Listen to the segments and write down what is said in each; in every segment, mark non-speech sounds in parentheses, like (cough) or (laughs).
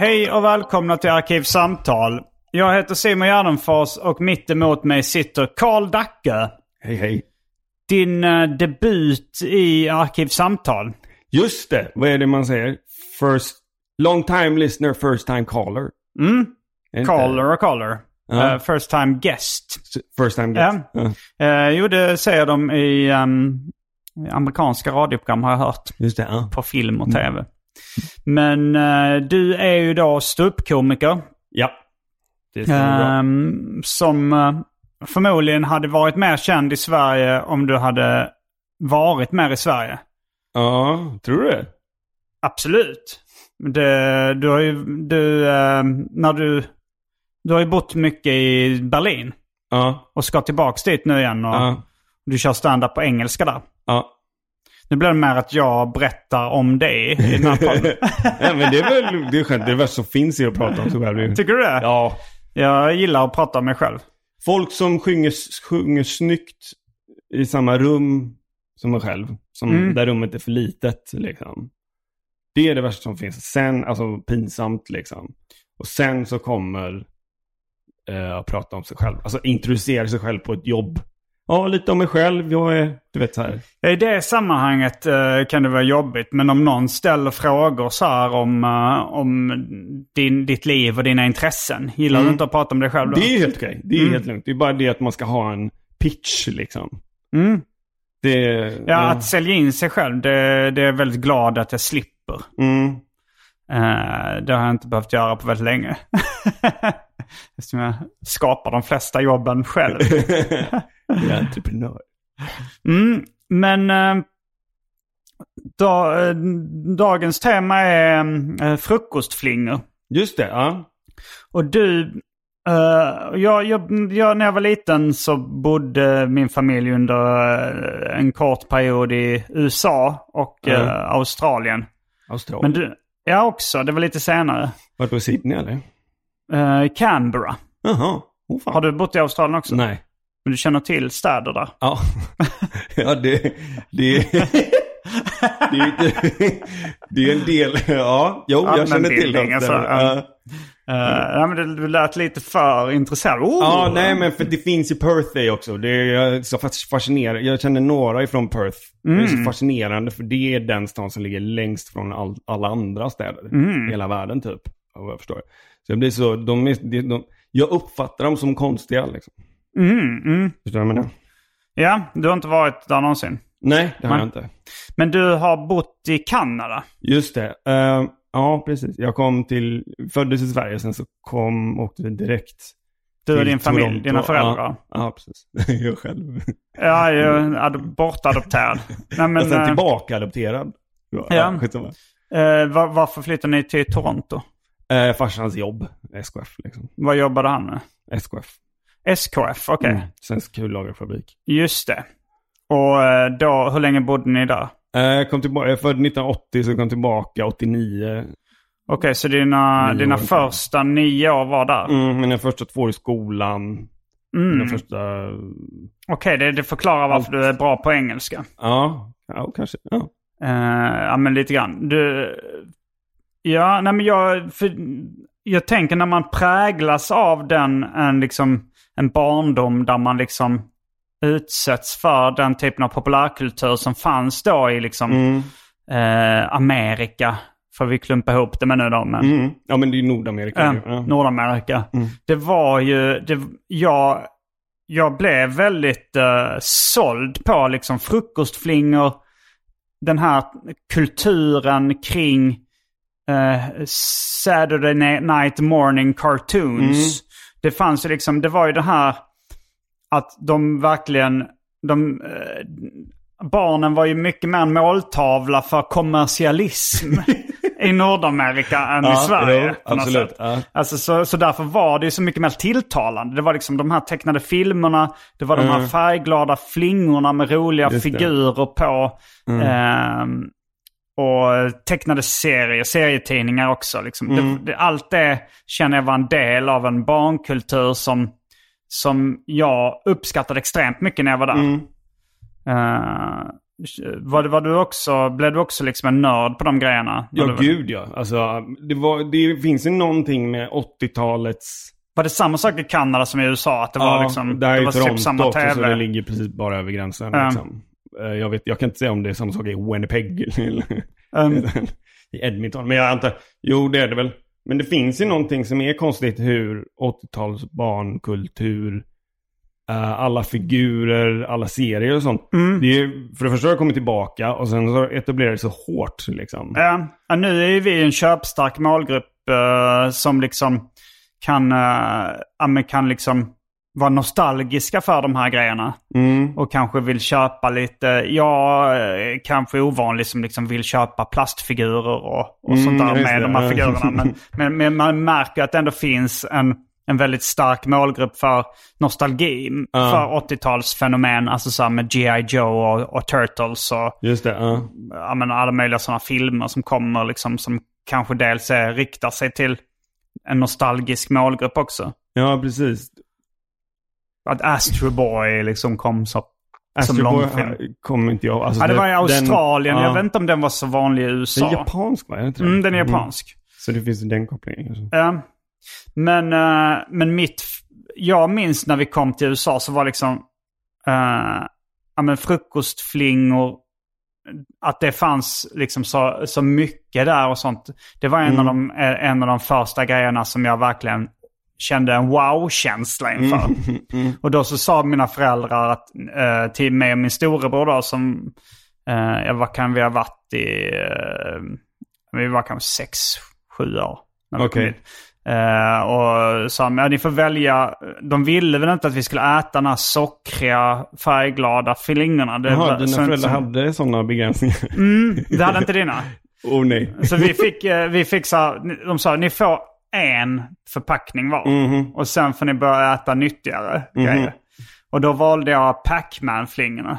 Hej och välkomna till Arkivsamtal. Jag heter Simon Gärdenfors och mitt emot mig sitter Karl Dacke. Hej hej. Din eh, debut i Arkivsamtal. Just det, vad är det man säger? First, long time listener, first time caller. Mm. Är inte- Caller och caller. Ja. Eh, first time guest. First time guest. Ja. Ja. Eh, jo, det säger de i ehm, i amerikanska radioprogram har jag hört. Just det, ja. På film och tv. Men eh, du är ju då ståuppkomiker. Ja. Det stämmer bra. Ehm, som eh, förmodligen hade varit mer känd i Sverige om du hade varit mer i Sverige. Ja, tror du det? Absolut. Det, du har ju, du, eh, när du, du har ju bott mycket i Berlin Ja. och ska tillbaks dit nu igen och Ja. du kör stand-up på engelska där. Ja. Nu blir det mer att jag berättar om det i den här podden. (laughs) ja, men det är väl det är skönt. Det är som finns i att prata om sig själv. Tycker du det? Ja. Jag gillar att prata om mig själv. Folk som sjunger, sjunger snyggt i samma rum som en själv. Som, Mm. Där rummet är för litet liksom. Det är det värsta som finns. Sen, alltså pinsamt liksom. Och sen så kommer eh, att prata om sig själv. Alltså introducera sig själv på ett jobb. Ja, lite om mig själv. Jag är, du vet så här. I det sammanhanget eh, kan det vara jobbigt. Men om någon ställer frågor så här om, eh, om din, ditt liv och dina intressen. Gillar du inte att prata om dig själv då? Mm. Det är helt okej. Det är Mm. helt lugnt. Det är bara det att man ska ha en pitch liksom. Mm. Det, Ja, att sälja in sig själv, det, det är jag väldigt glad att jag slipper. Mm. Eh, det har jag inte behövt göra på väldigt länge. (laughs) Eftersom jag skapar de flesta jobben själv. (laughs) Jag är (laughs) entreprenör. Mm, men eh, da, eh, dagens tema är eh, frukostflingor. Just det, ja. Och du, jag, jag, jag, när jag var liten så bodde min familj under en kort period i USA och Ja. Australien. Australien. Men du, jag också, det var lite senare. Vart på Sydney eller? Canberra. Jaha. Oh, fan. Har du bott i Australien också? Nej. Men du känner till städer där? Ja. (laughs) ja, det, det, det, är inte, det är en del. Ja, jo, jag känner till det. alltså, ja. Uh, men det, lät lite för intresserad. Oh! ja, nej men för det finns i Perth det också. Det är så fas- fascinerande. Jag känner några ifrån Perth. Det är Mm. så fascinerande för det är den stan som ligger längst från all, alla andra städer. Mm. i Hela världen typ. Vad jag förstår. Så jag blir så, de, de, de, jag uppfattar dem som konstiga liksom. Mm, mm. Förstår du vad jag menar? Ja, du har inte varit där någonsin. Nej, det har Nej. jag inte. Men du har bott i Kanada. Just det. Eh, ja, precis. Jag kom till, föddes i Sverige, sen så kom, åkte vi direkt Du och din familj, Toronto. dina föräldrar. Ja, ja precis. (laughs) jag själv. Ja, jag är ad- bortadopterad. Nej, (laughs) men, och sen eh, tillbaka adopterad. Ja, Ja. (laughs) eh, var, varför flyttade ni till Toronto? Eh, farsans jobb, SKF liksom. Vad jobbade han med? SKF. SKF, okej. Mm. Svensk kullagerfabrik. Just det. Och eh, då, hur länge bodde ni där? Eh, jag kom tillbaka, jag född 1980 så jag kom tillbaka 89. Okej, så dina, dina första nio år var där? Mm, mina första två år i skolan. Mm. Första... Okej, det, det förklarar varför du är bra på engelska. Ja, ja kanske. Ja. Eh, ja, men lite grann. Du, ja, nej men jag, för, jag tänker när man präglas av den, en, liksom, en barndom där man liksom utsätts för den typen av populärkultur som fanns då i liksom Mm. eh, Amerika. Får vi klumpa ihop det med nu då. Men, Mm. Ja, men det är Nordamerika. eh, ja. Nordamerika. Mm. Det var ju, det, jag, jag blev väldigt eh, såld på liksom frukostflingor. Den här kulturen kring eh, Saturday Night Morning Cartoons. Det fanns ju liksom, det var ju det här att de verkligen, de, eh, barnen var ju mycket mer en måltavla för kommersialism (laughs) i Nordamerika än i Ja, Sverige. jo, på något absolut, sätt. ja. Alltså, så, så därför var det ju så mycket mer tilltalande. Det var liksom de här tecknade filmerna, det var de här färgglada flingorna med roliga Mm. Just det. Mm. figurer på. Ehm, och tecknade serier, serietidningar också. Liksom. Mm. Det, det, allt det känner jag var en del av en barnkultur som, som jag uppskattade extremt mycket när jag var där. Mm. Eh, var, var du också, blev du också liksom en nörd på de grejerna? Ja, du- gud ja. Alltså, det, var, det finns ju någonting med 80-talets... Var det samma sak i Kanada som i USA? Att det var liksom, där det var Toronto typ samma också, så det tv? ligger precis bara över gränsen. Ja. Liksom. Eh, Jag, vet, jag kan inte säga om det är samma sak i Winnipeg eller Um, (laughs) i Edmonton. Men jag antar, jo det är det väl. Men det finns ju någonting som är konstigt hur 80-tals barnkultur, eh, alla figurer, alla serier och sånt. Mm. Det är, ju- för det första har det kommit tillbaka och sen så etablerar det så hårt liksom. Ja, nu är ju vi en köpstark målgrupp eh, som liksom kan, men kan liksom vara nostalgiska för de här grejerna. Mm. Och kanske vill köpa lite, jag eh, kanske är ovanlig som liksom vill köpa plastfigurer och, och Mm, sånt där med det, de här figurerna. Men, (laughs) men, men man märker att det ändå finns en, en väldigt stark målgrupp för nostalgi Ja. för 80-talsfenomen. Alltså så med G.I. Joe och, och Turtles och Just det, ja. ja, men alla möjliga sådana filmer som kommer liksom som kanske dels är, riktar sig till en nostalgisk målgrupp också. Ja, precis. Att Astro Boy liksom kom så, som Astro långfilm. här kommer inte jag... Alltså Ja, det var i den- Australien. ja. Jag vet inte om den var så vanlig i Den USA. är japansk va? Är det inte det? Mm, den är japansk. Så det finns den kopplingen kanske. Ja. Men, eh, men mitt... Jag minns när vi kom till USA så var liksom... Uh, ja, men frukostflingor. Att det fanns liksom så, så mycket där och sånt. Det var en, av de, eh, en av de första grejerna som jag verkligen kände en wow-känsla inför. (laughs) Och då så sa mina föräldrar att, eh, till mig och min storebror då som... Ja, vad kan vi ha varit i... eh, vi var kanske sex, sju år. Okej. dit. Eh, och sa ja, ni får välja. De ville väl inte att vi skulle äta den här sockriga, färgglada flingorna. Det, Jaha, dina föräldrar så- hade sådana begränsningar? det hade inte dina. (laughs) oh nej. Så vi fick, eh, vi fick så här, de sa ni får en förpackning var. Mhm. Och sen får ni börja äta nyttigare grejer. Och då valde jag Pac-Man-flingorna.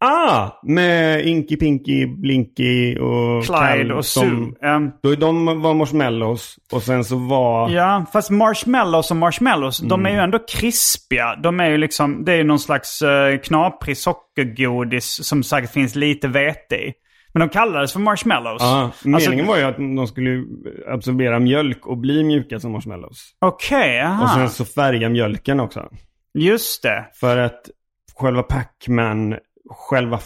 Ah! Med Inky, Pinky, Blinky och Clyde Cal och som- Sue. Ehm, Då är de var marshmallows och sen så var... Ja, fast marshmallows och marshmallows, de Mm. är ju ändå krispiga. De är ju liksom, det är ju någon slags uh, knaprig sockergodis som säkert finns lite vete i. Men de kallades för marshmallows. Ja, Alltså- meningen var ju att de skulle absorbera mjölk och bli mjuka som marshmallows. Okej, aha. Och sen så färga mjölken också. Just det. För att själva Pac-Man, själva,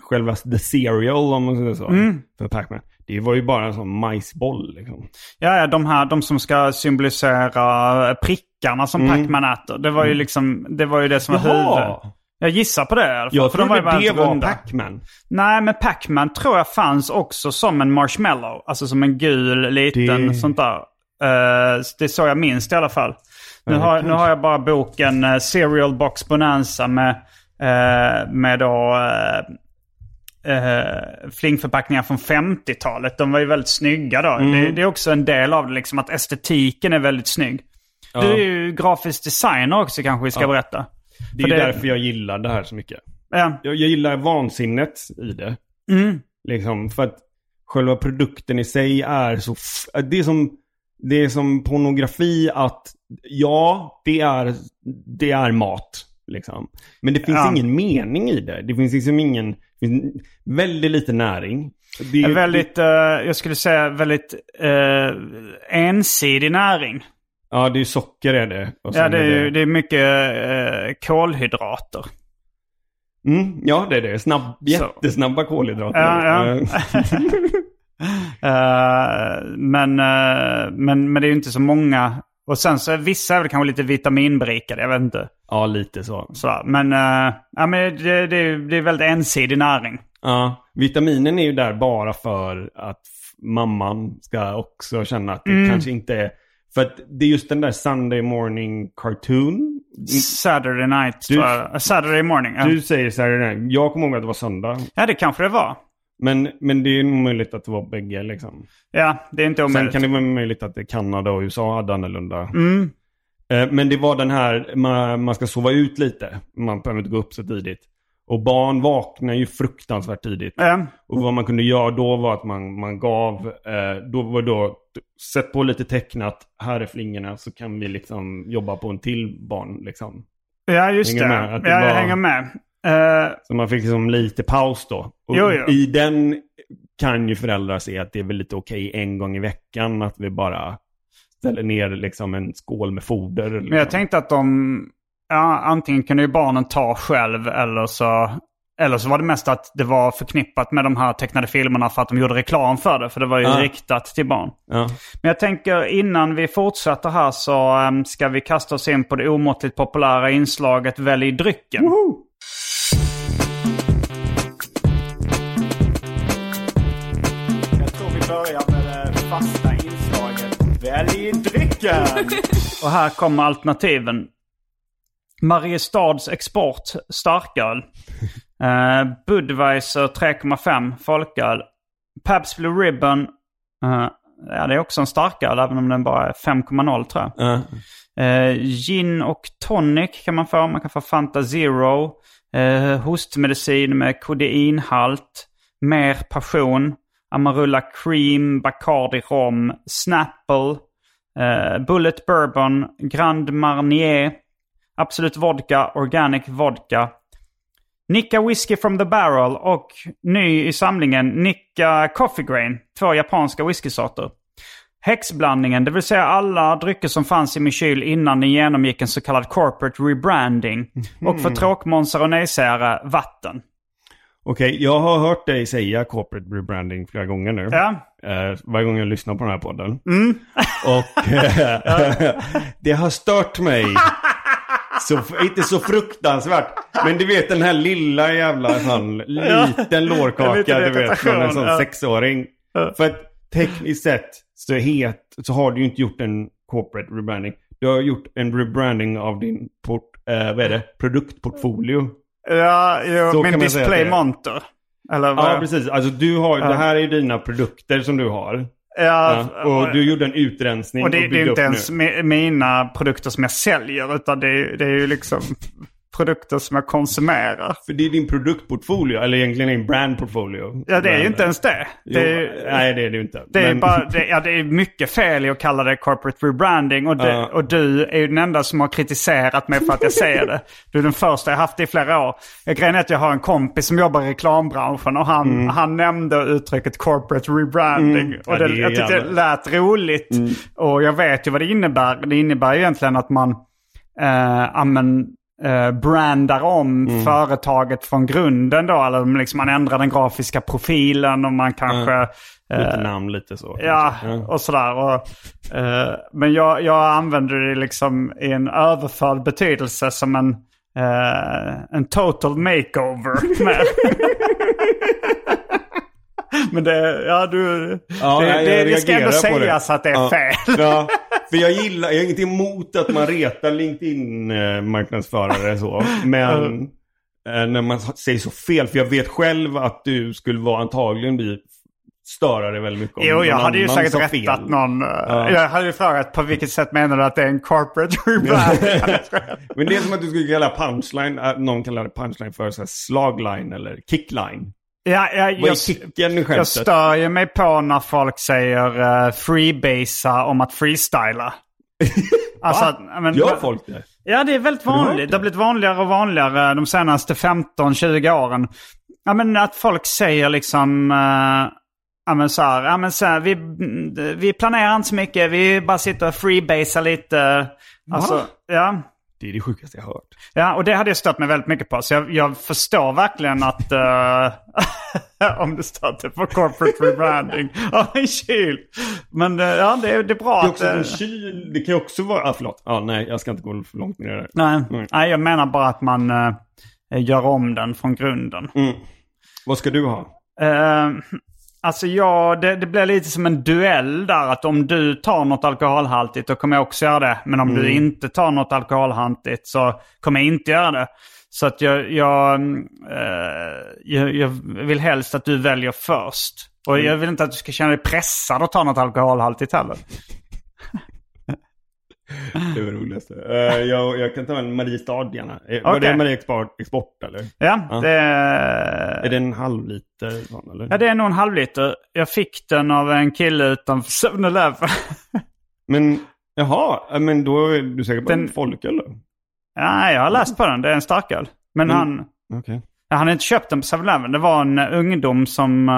själva the cereal om man säger så. Mm. För Pac-Man. Det var ju bara en sån majsboll liksom. Ja, ja, de här, de som ska symbolisera prickarna som Pac-Man äter. Det var ju liksom, det var ju det som var huvudet. Jag gissar på det i alla fall. Jag för de trodde ju bara det var. Pac-Man. Nej, men Pac-Man tror jag fanns också som en marshmallow. Alltså som en gul liten Det- sånt där. Eh, det är så jag minns det i alla fall. Nu, Ja, har, nu har jag bara boken uh, Serial Box Bonanza med, eh, med då uh, flingförpackningar från 50-talet. De var ju väldigt snygga då. Mm. Det, det är också en del av det, liksom att estetiken är väldigt snygg. Du är ju grafisk designer också kanske vi ska berätta. Det är ju det- därför jag gillar det här så mycket. Ja. Jag, jag gillar vansinnet i det. Mm. Liksom, för att själva produkten i sig är så... Det är som... Det är som pornografi att ja, det är, det är mat. Liksom. Men det finns Ja. ingen mening i det. Det finns liksom ingen... finns väldigt lite näring. Det är, väldigt, eh, jag skulle säga väldigt eh, ensidig näring. Ja, det är socker är det. Ja, det är, är ju- det är mycket eh, kolhydrater. Mm, ja, det är det. Snabb, jättesnabba kolhydrater. Ja, ja. (laughs) Eh, men, eh, men, men det är ju inte så många. Och sen så vissa är väl kanske lite vitaminberikade, jag vet inte. ja, lite så. Så, men eh, ja, men det, det, är- det är väldigt ensidig näring. Ja, vitaminen är ju där bara för att mamman ska också känna att det Mm. kanske inte är... För att det är just den där Sunday morning cartoon. Saturday night, Du-. Saturday morning. Ja. Du säger Saturday night. Jag kommer ihåg att det var söndag. ja, det kanske det var. Men, men det är nog möjligt att det var bägge liksom. Ja, det är inte Sen omöjligt. kan det vara möjligt att det Kanada och USA hade annorlunda. Mm. Eh, Men det var den här, man, man ska sova ut lite. Man behöver inte gå upp så tidigt. Och barn vaknar ju fruktansvärt tidigt. Ja. Och vad man kunde göra då var att man, man gav, eh, då var då, sätt på lite tecknat, här är flingorna så kan vi liksom jobba på en till barn liksom. Ja, just Hänger det. med, det ja, jag var- hänger med. Eh, Så man fick liksom lite paus då. Jo, jo. i den kan ju föräldrar se att det är väl lite okej en gång i veckan att vi bara ställer ner liksom en skål med foder. Liksom. Men jag tänkte att de, ja, antingen kunde ju barnen ta själv eller så, eller så var det mest att det var förknippat med de här tecknade filmerna för att de gjorde reklam för det. För det var ju Ja. riktat till barn. Ja. Men jag tänker innan vi fortsätter här så em, ska vi kasta oss in på det omåttligt populära inslaget Välj drycken. Jag tror vi börjar med det fasta inslaget Välj drycken! (laughs) Och här kommer alternativen. Mariestads export starköl. Uh, Budweiser 3,5 folköl. Pabst Blue Ribbon. eh, ja, det är också en starköl även om den bara är 5,0 tror jag. Ja. Eh, gin och tonic kan man få. Man kan få Fanta Zero. Eh, hostmedicin med kodeinhalt. Mer passion. Amarula Cream, Bacardi Rom, Snapple. Eh, Bullet Bourbon, Grand Marnier. Absolut Vodka, Organic Vodka. Nicka Whiskey from the Barrel och ny i samlingen Nicka Coffee Grain. Två japanska whiskysorter. Häxblandningen, det vill säga alla drycker som fanns i min kyl innan den genomgick en så kallad corporate rebranding. Och för tråkmånsar och nejsägare, vatten. Okej, jag har hört dig säga corporate rebranding flera gånger nu. Ja, Eh, varje gång jag lyssnar på den här podden. Och eh, (laughs) (laughs) det har stört mig. (laughs) Så, inte så fruktansvärt. Men du vet den här lilla jävla sån liten lårkaka liten du vet från en sån ja. sexåring. För att tekniskt sett så, het, så har du ju inte gjort en corporate rebranding. Du har gjort en rebranding av din port, eh, vad är det? produktportfolio. ja jo, Så min display monter. Eller vad? Ja, precis. Alltså du har, det här är ju dina produkter som du har. Ja, Ja, och du gjorde en utrensning och det, och det är inte ens nu. mina produkter som jag säljer utan det det är ju liksom produkter som jag konsumerar. För det är din produktportfolio, eller egentligen din brandportfolio. Ja, det är ju inte ens det. Det är, nej, det är det ju inte. Det är, Men- bara, det, ja, det är mycket fel i att kalla det corporate rebranding. Och, det, Ja. och du är ju den enda som har kritiserat mig för att jag säger det. Du är den första jag haft det i flera år. Jag Grejen är att jag har en kompis som jobbar i reklambranschen och han, han nämnde uttrycket corporate rebranding. Mm. Ja, Och det, det är jag tyckte det lät roligt. Och jag vet ju vad det innebär. Det innebär ju egentligen att man eh, amen, eh, brandar om Mm. företaget från grunden då. Eller liksom man ändrar den grafiska profilen och man kanske... Lite namn, lite så. Ja, kanske. och sådär. Och, eh, men jag, jag använder det liksom i en överförd betydelse som en, eh, en total makeover. (laughs) Men det, ja du, Ja, det, jag det, det ska ändå på det. sägas att det är Ja. fel. Ja, (laughs) för jag gillar, jag har inget emot att man retar LinkedIn-marknadsförare så. Men eh, när man säger så fel, för jag vet själv att du skulle vara antagligen bli störare väldigt mycket om Jo, jag hade ju säkert rättat fel. någon. eh, Jag hade ju frågat på vilket sätt menar du att det är en corporate (laughs) rebrand? Men det är som att du skulle kalla punchline, någon kallar det punchline för så slagline eller kickline. Ja, jag, i jag skämtet? stör ju mig på när folk säger uh, freebasea om att freestyla. (laughs) alltså, att, ja, men, Gör folk det? Ja, det är väldigt vanligt. Det har blivit vanligare och vanligare de senaste 15-20 åren. Ja, men att folk säger liksom... Uh, ja, men så här, ja, men så här, vi, vi planerar inte så mycket. Vi bara sitter och freebasar lite. Alltså, ja. Det är det sjukaste jag har hört. Ja, och det hade jag stött mig väldigt mycket på. Så jag, jag förstår verkligen att... eh, (laughs) om det står typ på corporate rebranding av en kyl. Men eh, ja, det, är- det är bra Det, är att... också eh, en kyl, det kan ju också vara... Ah, förlåt. Ah, nej, jag ska inte gå för långt ner där. nej, Nej. nej, jag menar bara att man eh, gör om den från grunden. Mm. Vad ska du ha? Alltså ja, det, det blir lite som en duell där. Att om du tar något alkoholhaltigt då kommer jag också göra det. Men om du inte tar något alkoholhaltigt så kommer jag inte göra det. Så att jag, jag, mm, eh, jag, jag vill helst att du väljer först. Och jag vill inte att du ska känna dig pressad att ta något alkoholhaltigt heller. (laughs) Det var det roligaste. Eh, jag, jag kan ta en Mariestad gärna. Eh, Var det Marie Export, export eller? Ja, Ja. det Är det en halv liter sån eller? Ja, det är nog en halv liter. Jag fick den av en kille utanför 7-Eleven. (laughs) Men jaha, men då är du säker på Den- den... folk eller? Nej, jag har läst på den. Det är en starköl. Men Mm. han, Okej. ja, han hade inte köpt den på 7-Eleven. Det var en eh, ungdom som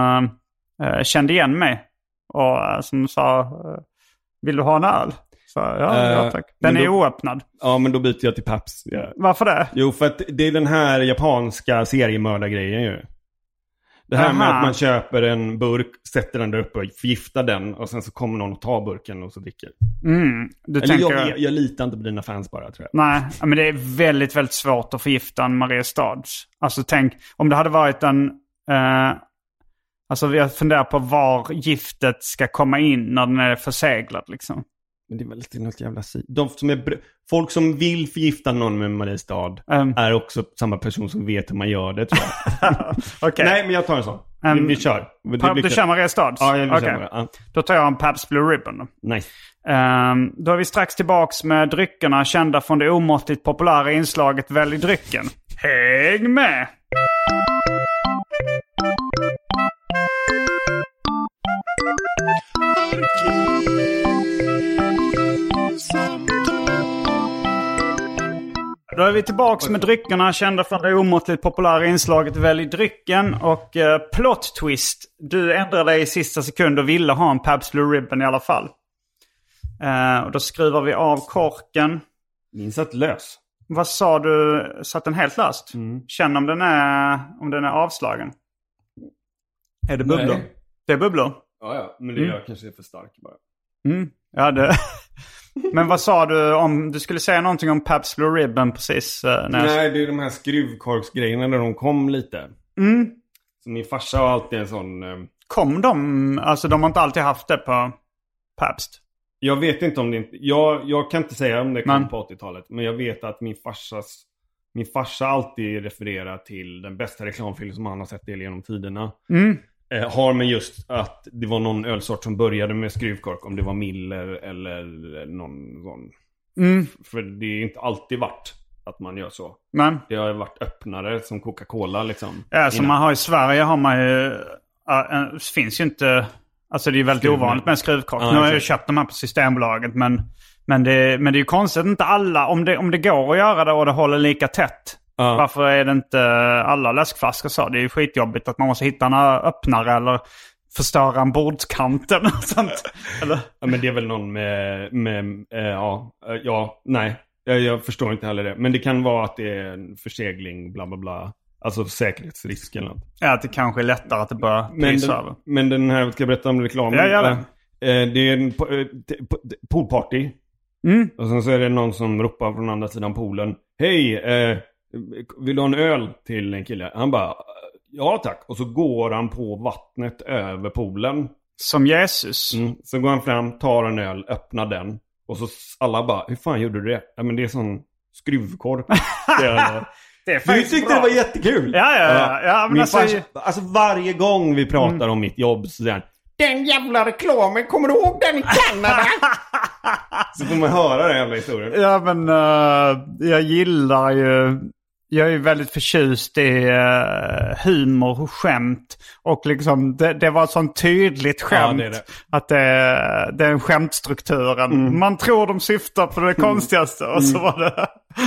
eh, kände igen mig. Och eh, som sa, vill du ha en öl? Så ja, Eh, ja tack. Den är då- oöppnad. Ja, men då byter jag till Paps. Ja. Varför det? Jo, för att det är den här japanska seriemördargrejen ju. Det här med Aha. att man köper en burk, sätter den där uppe och förgiftar den och sen så kommer någon och tar burken och så dricker. Mm, du Eller tänker... jag, jag litar inte på dina fans bara tror jag. Nej, men det är väldigt, väldigt svårt att förgifta en Mariestads. Alltså tänk, om det hade varit en... Eh, alltså vi funderar på var giftet ska komma in när den är förseglad liksom. Men det är väl lite något jävla si. De som är Folk som vill förgifta någon med Mariestad Um, är också samma person som vet hur man gör det tror jag. (laughs) Okej. Nej, men jag tar en sån. Ehm, vi, vi kör. Det Du kör Mariestads? Ja, jag vill Okej. köra. Ja. Då tar jag en Pabst Blue Ribbon. Nice. Ehm, då är vi strax tillbaks med dryckerna kända från det omåttligt populära inslaget Välj drycken. Häng med! Då är vi tillbaks med dryckerna kända från det omåttligt populära inslaget Välj drycken. Och eh, plot twist. Du ändrade dig i sista sekund och ville ha en Pabst Blue Ribbon i alla fall. Eh, och då skruvar vi av korken. Min satt lös. Vad sa du? Satt den helt löst? Mm. Känn om den, är, om den är avslagen. Är det bubblor? Nej. Det är bubblor? Ja, ja. Men det gör kanske är för stark bara. Mm. Ja, det... (laughs) Men vad sa du om... Du skulle säga någonting om Pabst Blue Ribbon precis eh, när jag... Nej, det är de här skruvkorksgrejerna där de kom lite. Mm. Så min farsa har alltid en sån... eh, Kom de? Alltså de har inte alltid haft det på Pabst? Jag vet inte om det inte... Jag, jag kan inte säga om det kom Men- på 80-talet. Men jag vet att min farsas... Min farsa alltid refererar till den bästa reklamfilm som han har sett genom tiderna. Mm. Eh, har med just att det var någon ölsort som började med skruvkork. Om det var Miller eller någon sån. Mm. För det är inte alltid varit att man gör så. Men... Det har ju varit öppnare som Coca-Cola liksom. Ja, som man har i Sverige har man ju... Det finns ju inte... Alltså det är väldigt Skruv- ovanligt med skruvkork. Ja, nu har jag ju köpt de här på Systembolaget men... Men det, men det är ju konstigt att inte alla, om det, om det går att göra det och det håller lika tätt. Ja. Varför är det inte alla läskflaskor så? Det är ju skitjobbigt att man måste hitta en öppnare eller förstöra en bordskant eller något sånt. Eller? Ja, men det är väl någon med, med eh, ja, eh, ja, nej. Jag, jag förstår inte heller det. Men det kan vara att det är en försegling, bla bla bla. Alltså säkerhetsrisk eller något. Ja, att det kanske är lättare att det börjar den, över. men den här, ska jag berätta om reklamen? Ja, gör det. Eh, det är en poolparty. Mm. Och sen så är det någon som ropar från andra sidan poolen. Hej, eh, vill du ha en öl till en kille? Han bara, ja tack. Och så går han på vattnet över poolen. Som Jesus. Mm. Så går han fram, tar en öl, öppnar den. Och så alla bara, hur fan gjorde du det? Ja men det är sån. (laughs) Det är är Du faktiskt tyckte bra. det var jättekul! Ja, ja, ja. ja men Min alltså, farsa, alltså varje gång vi pratar om mitt jobb så säger han Den jävla reklamen, kommer du ihåg den i Kanada? (laughs) så får man höra den jävla historien. Ja men eh, jag gillar ju jag är ju väldigt förtjust i uh, humor och skämt. Och liksom det, det var ett sånt tydligt skämt. det är det. Att det, det är en skämtstrukturen. Mm. Man tror de syftar på det konstigaste. Och så var det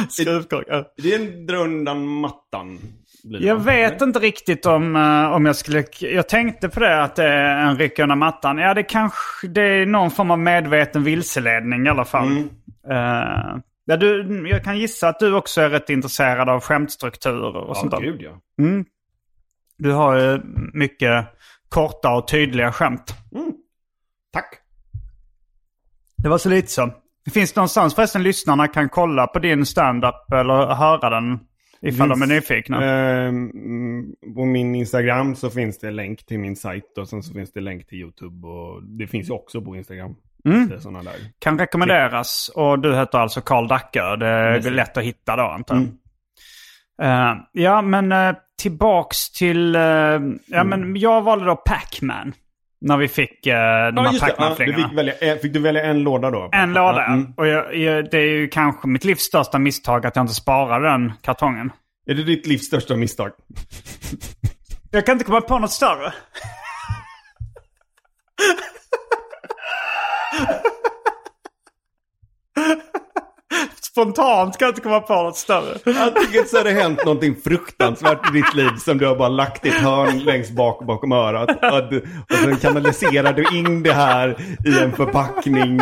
skruvkorkar. Det är en dra undan mattan. det, Jag vet inte riktigt om, eh, om jag skulle... Jag tänkte på det att det är en ryck under mattan. Ja, det kanske... Det är någon form av medveten vilseledning i alla fall. Mm. Eh, ja, du, jag kan gissa att du också är rätt intresserad av skämtstrukturer och sånt Ja, där. gud ja. Du har ju mycket korta och tydliga skämt. Tack. Det var så lite så. Det finns någonstans förresten lyssnarna kan kolla på din stand-up eller höra den ifall de är nyfikna. Ehm, på min Instagram så finns det länk till min sajt och sen så finns det länk till YouTube. Och det finns ju också på Instagram. Mm. Kan rekommenderas. Och du heter alltså Karl Dackö. Det är Precis. lätt att hitta då antar jag. Mm. Eh, ja, men uh, tillbaks till... Mm. ja, men jag valde då Pac-Man. När vi fick uh, de här Ja, du Pac-Man-flingorna. fick, fick du välja en låda då? En låda. Mm. Och jag, jag, det är ju kanske mitt livs största misstag att jag inte sparade den kartongen. Är det ditt livs största misstag? Jag kan inte komma på något större. Spontant kan jag inte komma på något större. Jag tycker så har det hänt någonting fruktansvärt i ditt liv som du har bara lagt i ett hörn längst bak bakom örat. Och, du, och sen kanaliserar du in det här i en förpackning.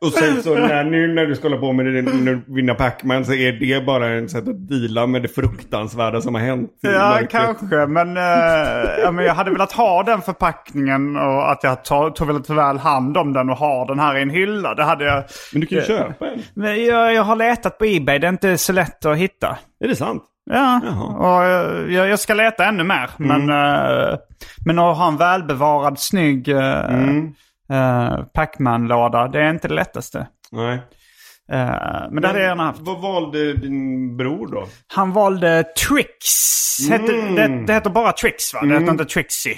Och sen så när, nu när du ska hålla på med det, när du vinner Pac-Man så är det bara en sätt att deala med det fruktansvärda som har hänt. Ja, mörkret. kanske. Men, eh, ja, men jag hade velat ha den förpackningen och att jag tog, tog väldigt väl hand om den och har den här i en hylla. Det hade jag. Men du kan ju köpa en. Men jag, jag har letat på Ebay. Det är inte så lätt att hitta. Är det sant? Ja, Jaha. och eh, jag, jag ska leta ännu mer. Men, eh, men att ha en välbevarad, snygg uh, Pac-Man-låda, det är inte det lättaste. Nej. Eh, men det hade jag gärna haft. Vad valde din bror då? Han valde Trix. Hette, det, det heter bara Trix va? Det heter inte Trixie.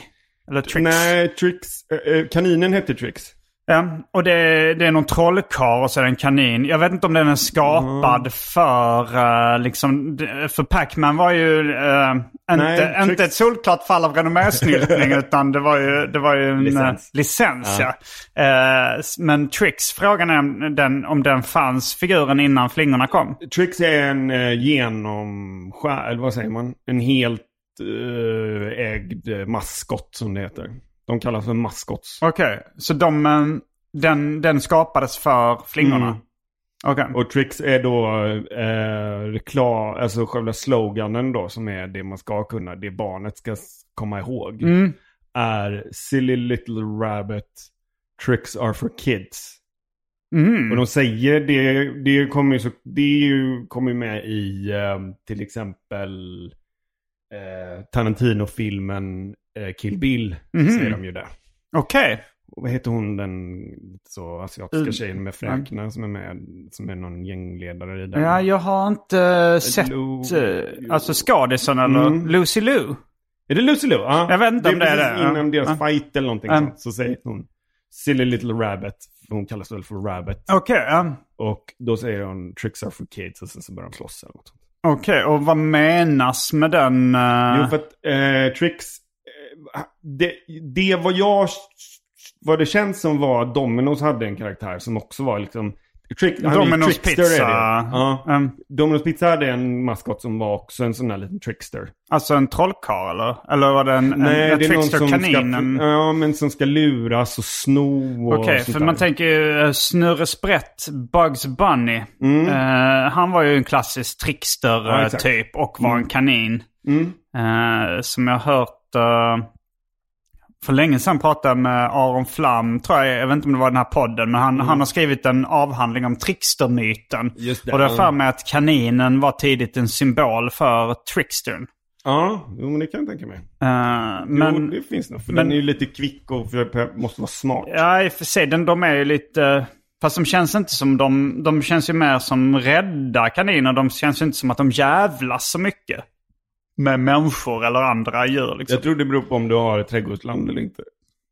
Eller Trix. Nej, Trix. eh, kaninen hette Trix. Ja, och det, det är någon trollkarl och så är det en kanin. Jag vet inte om den är skapad för uh, liksom... För Pac-Man var ju uh, inte, Nej, inte ett solklart fall av renommésnyltning (laughs) utan det var ju, det var ju en Licens. licens. ja. Eh, s- men Trix, frågan är om den, om den fanns figuren innan flingorna kom. Trix är en uh, genomskär, eller vad säger man? En helt eh, ägd eh, maskott som det heter. De kallas för maskots. Okej, så de, eh, den, den skapades för flingorna? Mm. Okej. Och Trix är då eh, reklam, alltså själva sloganen då som är det man ska kunna, det barnet ska komma ihåg. Mm. Är Silly little rabbit, tricks are for kids. Mm. Och de säger det, det kommer ju, så, det är ju, kommer med i eh, till exempel eh, Tarantino-filmen Kill Bill. Mhm. Säger de ju det. Okej. Och vad heter hon den så asiatiska Mm. tjejen med fräknar som är med, som är någon gängledare i den? Ja, jag har inte sett Lu- eh, alltså skådisen eller Mm. Lucy Liu. Är det Lucy Liu? Ja. Jag vet inte om det är precis det. innan deras Ja. fight eller någonting Mm. sånt. Så säger hon Silly little rabbit. Hon kallas väl för rabbit. Okej, ja. Och då säger hon tricks are for kids och sen så börjar de slåss eller något. Okej, och vad menas med den? eh, Jo, för att eh, Trix... Eh, det, det vad jag... Vad det känns som var att Domino's hade en karaktär som också var liksom... Trick, Domino's Pizza. Ja. Mm. Domino's Pizza hade en maskot som var också en sån där liten trickster. Alltså en trollkarl eller? Eller var det en, Nej, en, en det är någon trickster som kanin? ska... En... Ja, men som ska luras och sno och Okej, sånt för man där. tänker ju eh, Snurre Sprätt, Bugs Bunny. Eh, han var ju en klassisk Mm. Ja, trickster-typ exakt. och var en kanin. Mm. Eh, som jag har hört... eh, för länge sedan pratade med Aron Flam, tror jag. Jag vet inte om det var den här podden. Men han, han har skrivit en avhandling om trickstermyten. Och det är för mig att kaninen var tidigt en symbol för trickstern. Ja, men det kan jag tänka mig. Eh, Men, jo, det finns nog. För men- den är ju lite kvick och för, måste vara smart. Ja, i och för sig. Den, de är ju lite... Fast de känns inte som de... De känns ju mer som rädda kaniner. De känns ju inte som att de jävlas så mycket. Med människor eller andra djur liksom. Jag tror det beror på om du har ett trädgårdsland eller inte.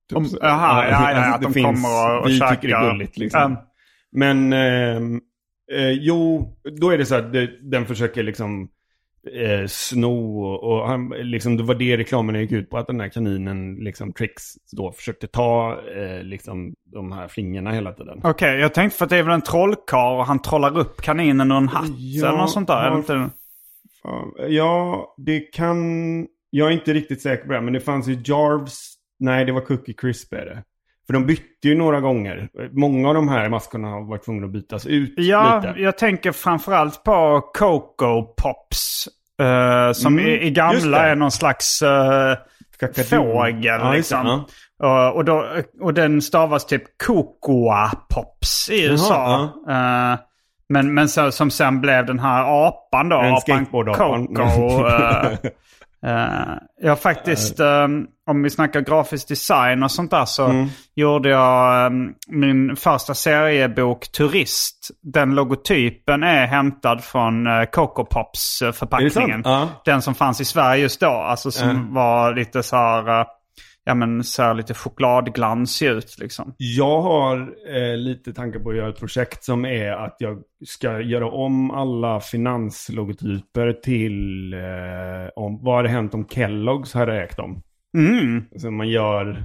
Typ Om- så. jaha, ja, ja, (laughs) alltså, att de kommer och- och Vi käkar. tycker det är gulligt liksom. Um, Men ehm, eh, jo, då är det så att det, den försöker liksom eh, sno och, och han, liksom, det var det reklamen gick ut på. Att den här kaninen, liksom Trix, då försökte ta eh, liksom, de här flingorna hela tiden. Okej, jag tänkte för att det är väl en trollkarl och han trollar upp kaninen ur en hatt Ja, eller något sånt där. Ja. Fan, Ja, det kan... Jag är inte riktigt säker på det, men det fanns ju Jarvs... Nej, det var Cookie Crisp är det. För de bytte ju några gånger. Många av de här maskorna har varit tvungna att bytas ut Ja, lite. jag tänker framförallt på Coco Pops. eh, som Mm, i, i gamla är någon slags uh, fågel. Ja, liksom. ja. Och, och, då, och den stavas typ Cocoa Pops i USA. Eh, men men så, som sen blev den här apan då. En apan. Coco. (laughs) eh, eh, jag faktiskt, eh, om vi snackar grafisk design och sånt där så Mm. gjorde jag eh, min första seriebok Turist. Den logotypen är hämtad från uh, Coco Pops förpackningen. Den som fanns i Sverige just då. Alltså som var lite så här, ja men så här lite chokladglansig ut liksom. Jag har eh, lite tankar på att göra ett projekt som är att jag ska göra om alla finanslogotyper till eh, om, vad hade hänt om Kellogg's hade ägt dem. Mm. Så man gör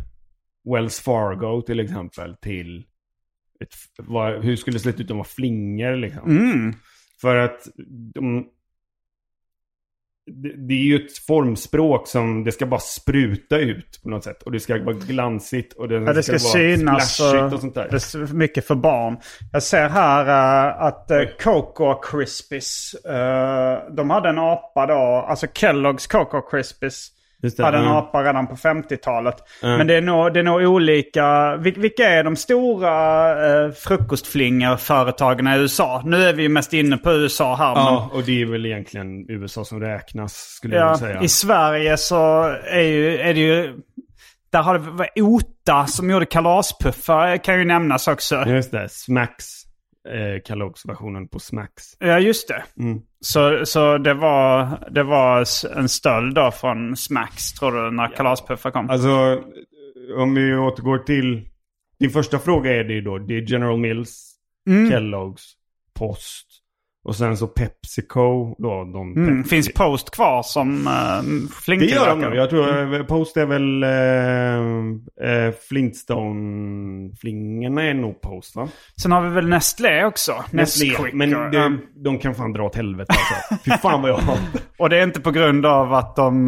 Wells Fargo till exempel till ett, vad, hur skulle det se ut om det var flingor liksom. Mm. För att de, det, det är ju ett formspråk som det ska bara spruta ut på något sätt. Och det ska vara glansigt och det, Ja, det ska vara synas splashigt och sånt där. Är mycket för barn. Jag ser här eh, att uh, Cocoa Krispies, eh, de hade en apa då, alltså Kellogg's Cocoa Krispies. Just det, hade en apa redan på 50-talet. Men det är, nog, det är nog olika. Vil- Vilka är de stora uh, frukostflingerföretagen i USA? Nu är vi ju mest inne på USA här. men- Ja, och det är väl egentligen USA som räknas skulle jag Ja, vilja säga. I Sverige så är, ju, är det ju... Där har det varit Ota som gjorde kalaspuffar kan ju nämnas också. Just det, Smacks. Eh, Kellogg's-versionen på Smacks. Ja, just det. Mm. Så, så det, var, det var en stöld då från Smacks, tror du, när kalaspuffar kom? Alltså, om vi återgår till... Din första fråga är det ju då, det är General Mills, Mm. Kellogg's, Post och sen så Pepsico då. De Mm. Pepsi- Finns Post kvar som uh, Det gör de nog. Jag tror eh, Post är väl eh, eh, Flintstone-flingorna är nog Post va? Sen har vi väl Nestlé också. Nesquik. Men och, det, de kan fan dra åt helvete alltså. Fy fan vad jag hatar. (laughs) Och det är inte på grund av att de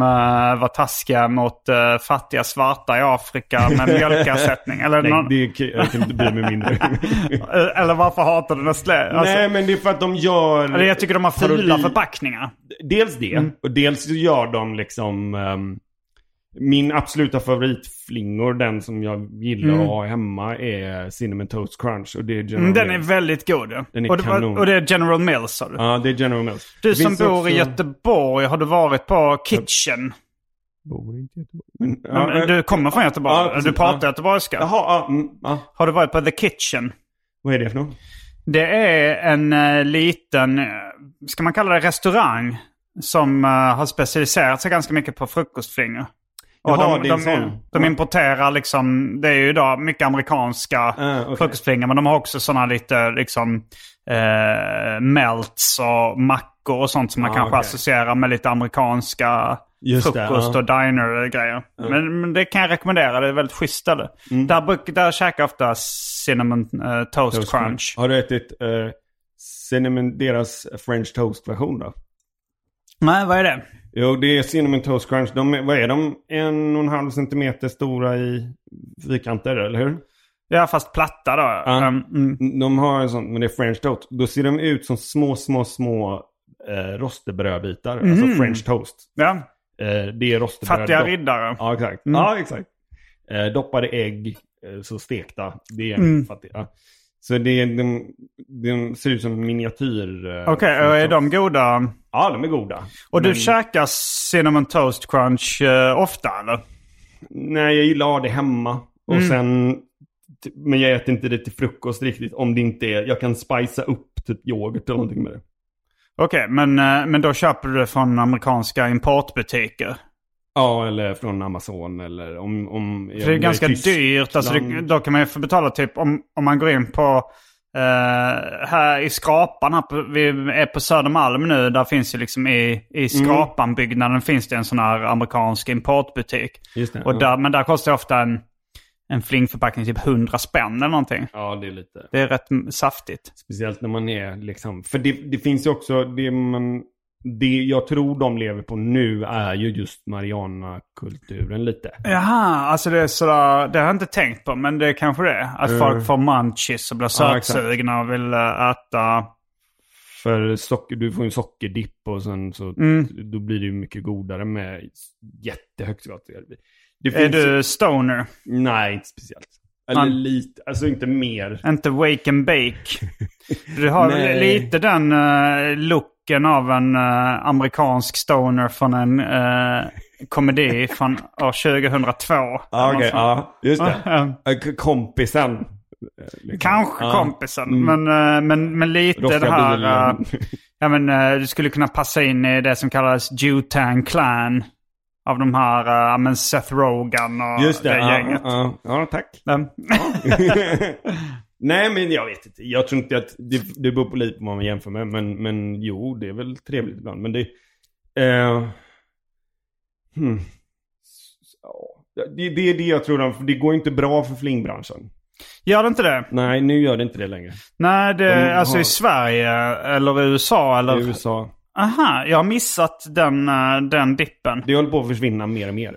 var taskiga mot fattiga svarta i Afrika med (laughs) mjölkersättning. Eller, Nej, någon, det kan, jag kan inte bry mig mindre. (laughs) Eh, eller varför hatar du Nestlé? Alltså, Nej, men det är för att de gör... eller jag tycker de har fula förpackningar. Dels det, och dels gör de liksom... ehm, min absoluta favoritflingor, den som jag gillar att ha hemma, är Cinnamon Toast Crunch. Och det är General Mm, den är Mills. väldigt god. Den är och, det, kanon. och det är General Mills sa du? Ja, det är General Mills. Du Det som bor också- i Göteborg, har du varit på Kitchen? Bor inte i Göteborg. Men, Ja, men du kommer från Göteborg? ja, precis. du pratar Ja. göteborgska? Jaha, ja, mm, ja. Har du varit på The Kitchen? Vad är det för något? Det är en eh, liten, eh, ska man kalla det restaurang? Som eh, har specialiserat sig ganska mycket på frukostflingor. Och Jaha, de, det är en de, sån. de importerar liksom, det är ju idag mycket amerikanska Ah, okej. frukostflingor. Men de har också sådana lite liksom eh, melts och mackor och sånt som man Ah, kanske okej. associerar med lite amerikanska Just det, frukost ja. och diner-grejer. Men, men det kan jag rekommendera, det är väldigt schysst ställe. Mm. Där, bruk, där käkar jag ofta cinnamon eh, toast, Toast crunch. Har du ätit uh, Cinnamon, deras French Toast-version då? Nej, vad är det? Jo, det är Cinnamon Toast Crunch. De vad är de? En och en halv centimeter stora i fyrkanter, eller hur? Ja, fast platta då. Ja. Um, mm. De har en sån, men det är French Toast. Då ser de ut som små, små, små eh, rostebrödbitar. Alltså French Toast. Ja, Eh, det är rostebröd. fattiga riddare. Ja, exakt. Mm. Ja, exakt. Eh, doppade ägg, eh, så stekta. Det är Mm. fattiga. Så det de, de ser ut som miniatyr. eh, Okej, och är de goda? Ja, de är goda. Och du Men- käkar cinnamon toast crunch eh, ofta eller? Nej, jag gillar att ha det hemma. Och Mm. sen... Men jag äter inte det till frukost riktigt. Om det inte är... Jag kan spicea upp typ yoghurt eller någonting med det. Okej, men, eh, men då köper du det från amerikanska importbutiker? Ja, eller från Amazon eller om... om För det är ganska dyrt. Alltså det, då kan man ju få betala typ om, om man går in på Eh, här i Skrapan, här på, vi är på Södermalm nu. Där finns ju liksom i, i Skrapan-byggnaden finns det en sån här amerikansk importbutik. Det, Och ja. där, men där kostar ofta en, en flingförpackning typ 100 spänn eller någonting. Ja, det är lite... Det är rätt saftigt. Speciellt när man är liksom... För det, det finns ju också... Det, man, det jag tror de lever på nu är ju just Mariana-kulturen lite. Jaha, alltså det är sådär, det har jag inte tänkt på, men det är kanske det. Att folk får munchies och blir Ja, sötsugna och vill äh, äta. För socker, du får en sockerdipp och sen så Mm. då blir det ju mycket godare med jättehögt salt. Det Är du stoner? Nej, inte speciellt. Eller Man- lite, alltså inte mer. Inte wake and bake. (laughs) Du har lite den uh, looken av en eh, amerikansk stoner från en eh, komedi från år 2002. Ja, okej, ja, just det. K- Kompisen. liksom. Kanske Ja. kompisen, Mm. men, men, men lite Rocka det här... ja, men, du skulle kunna passa in i det som kallas Jutang Clan. Av de här, ja, men Seth Rogen och Just det, det ja, gänget. ja, ja, tack. Men- (laughs) Nej, men jag vet inte. Jag tror inte att det, det beror på lite på vad man jämför med. Men, men jo, det är väl trevligt ibland. Men det... Eh, hmm. Ja, det, det är det jag tror. Det går inte bra för flingbranschen. Gör det inte det? Nej, nu gör det inte det längre. Nej, det, De alltså har- i Sverige eller USA eller... I USA. Aha, jag har missat den, eh, den dippen. Det håller på att försvinna mer och mer.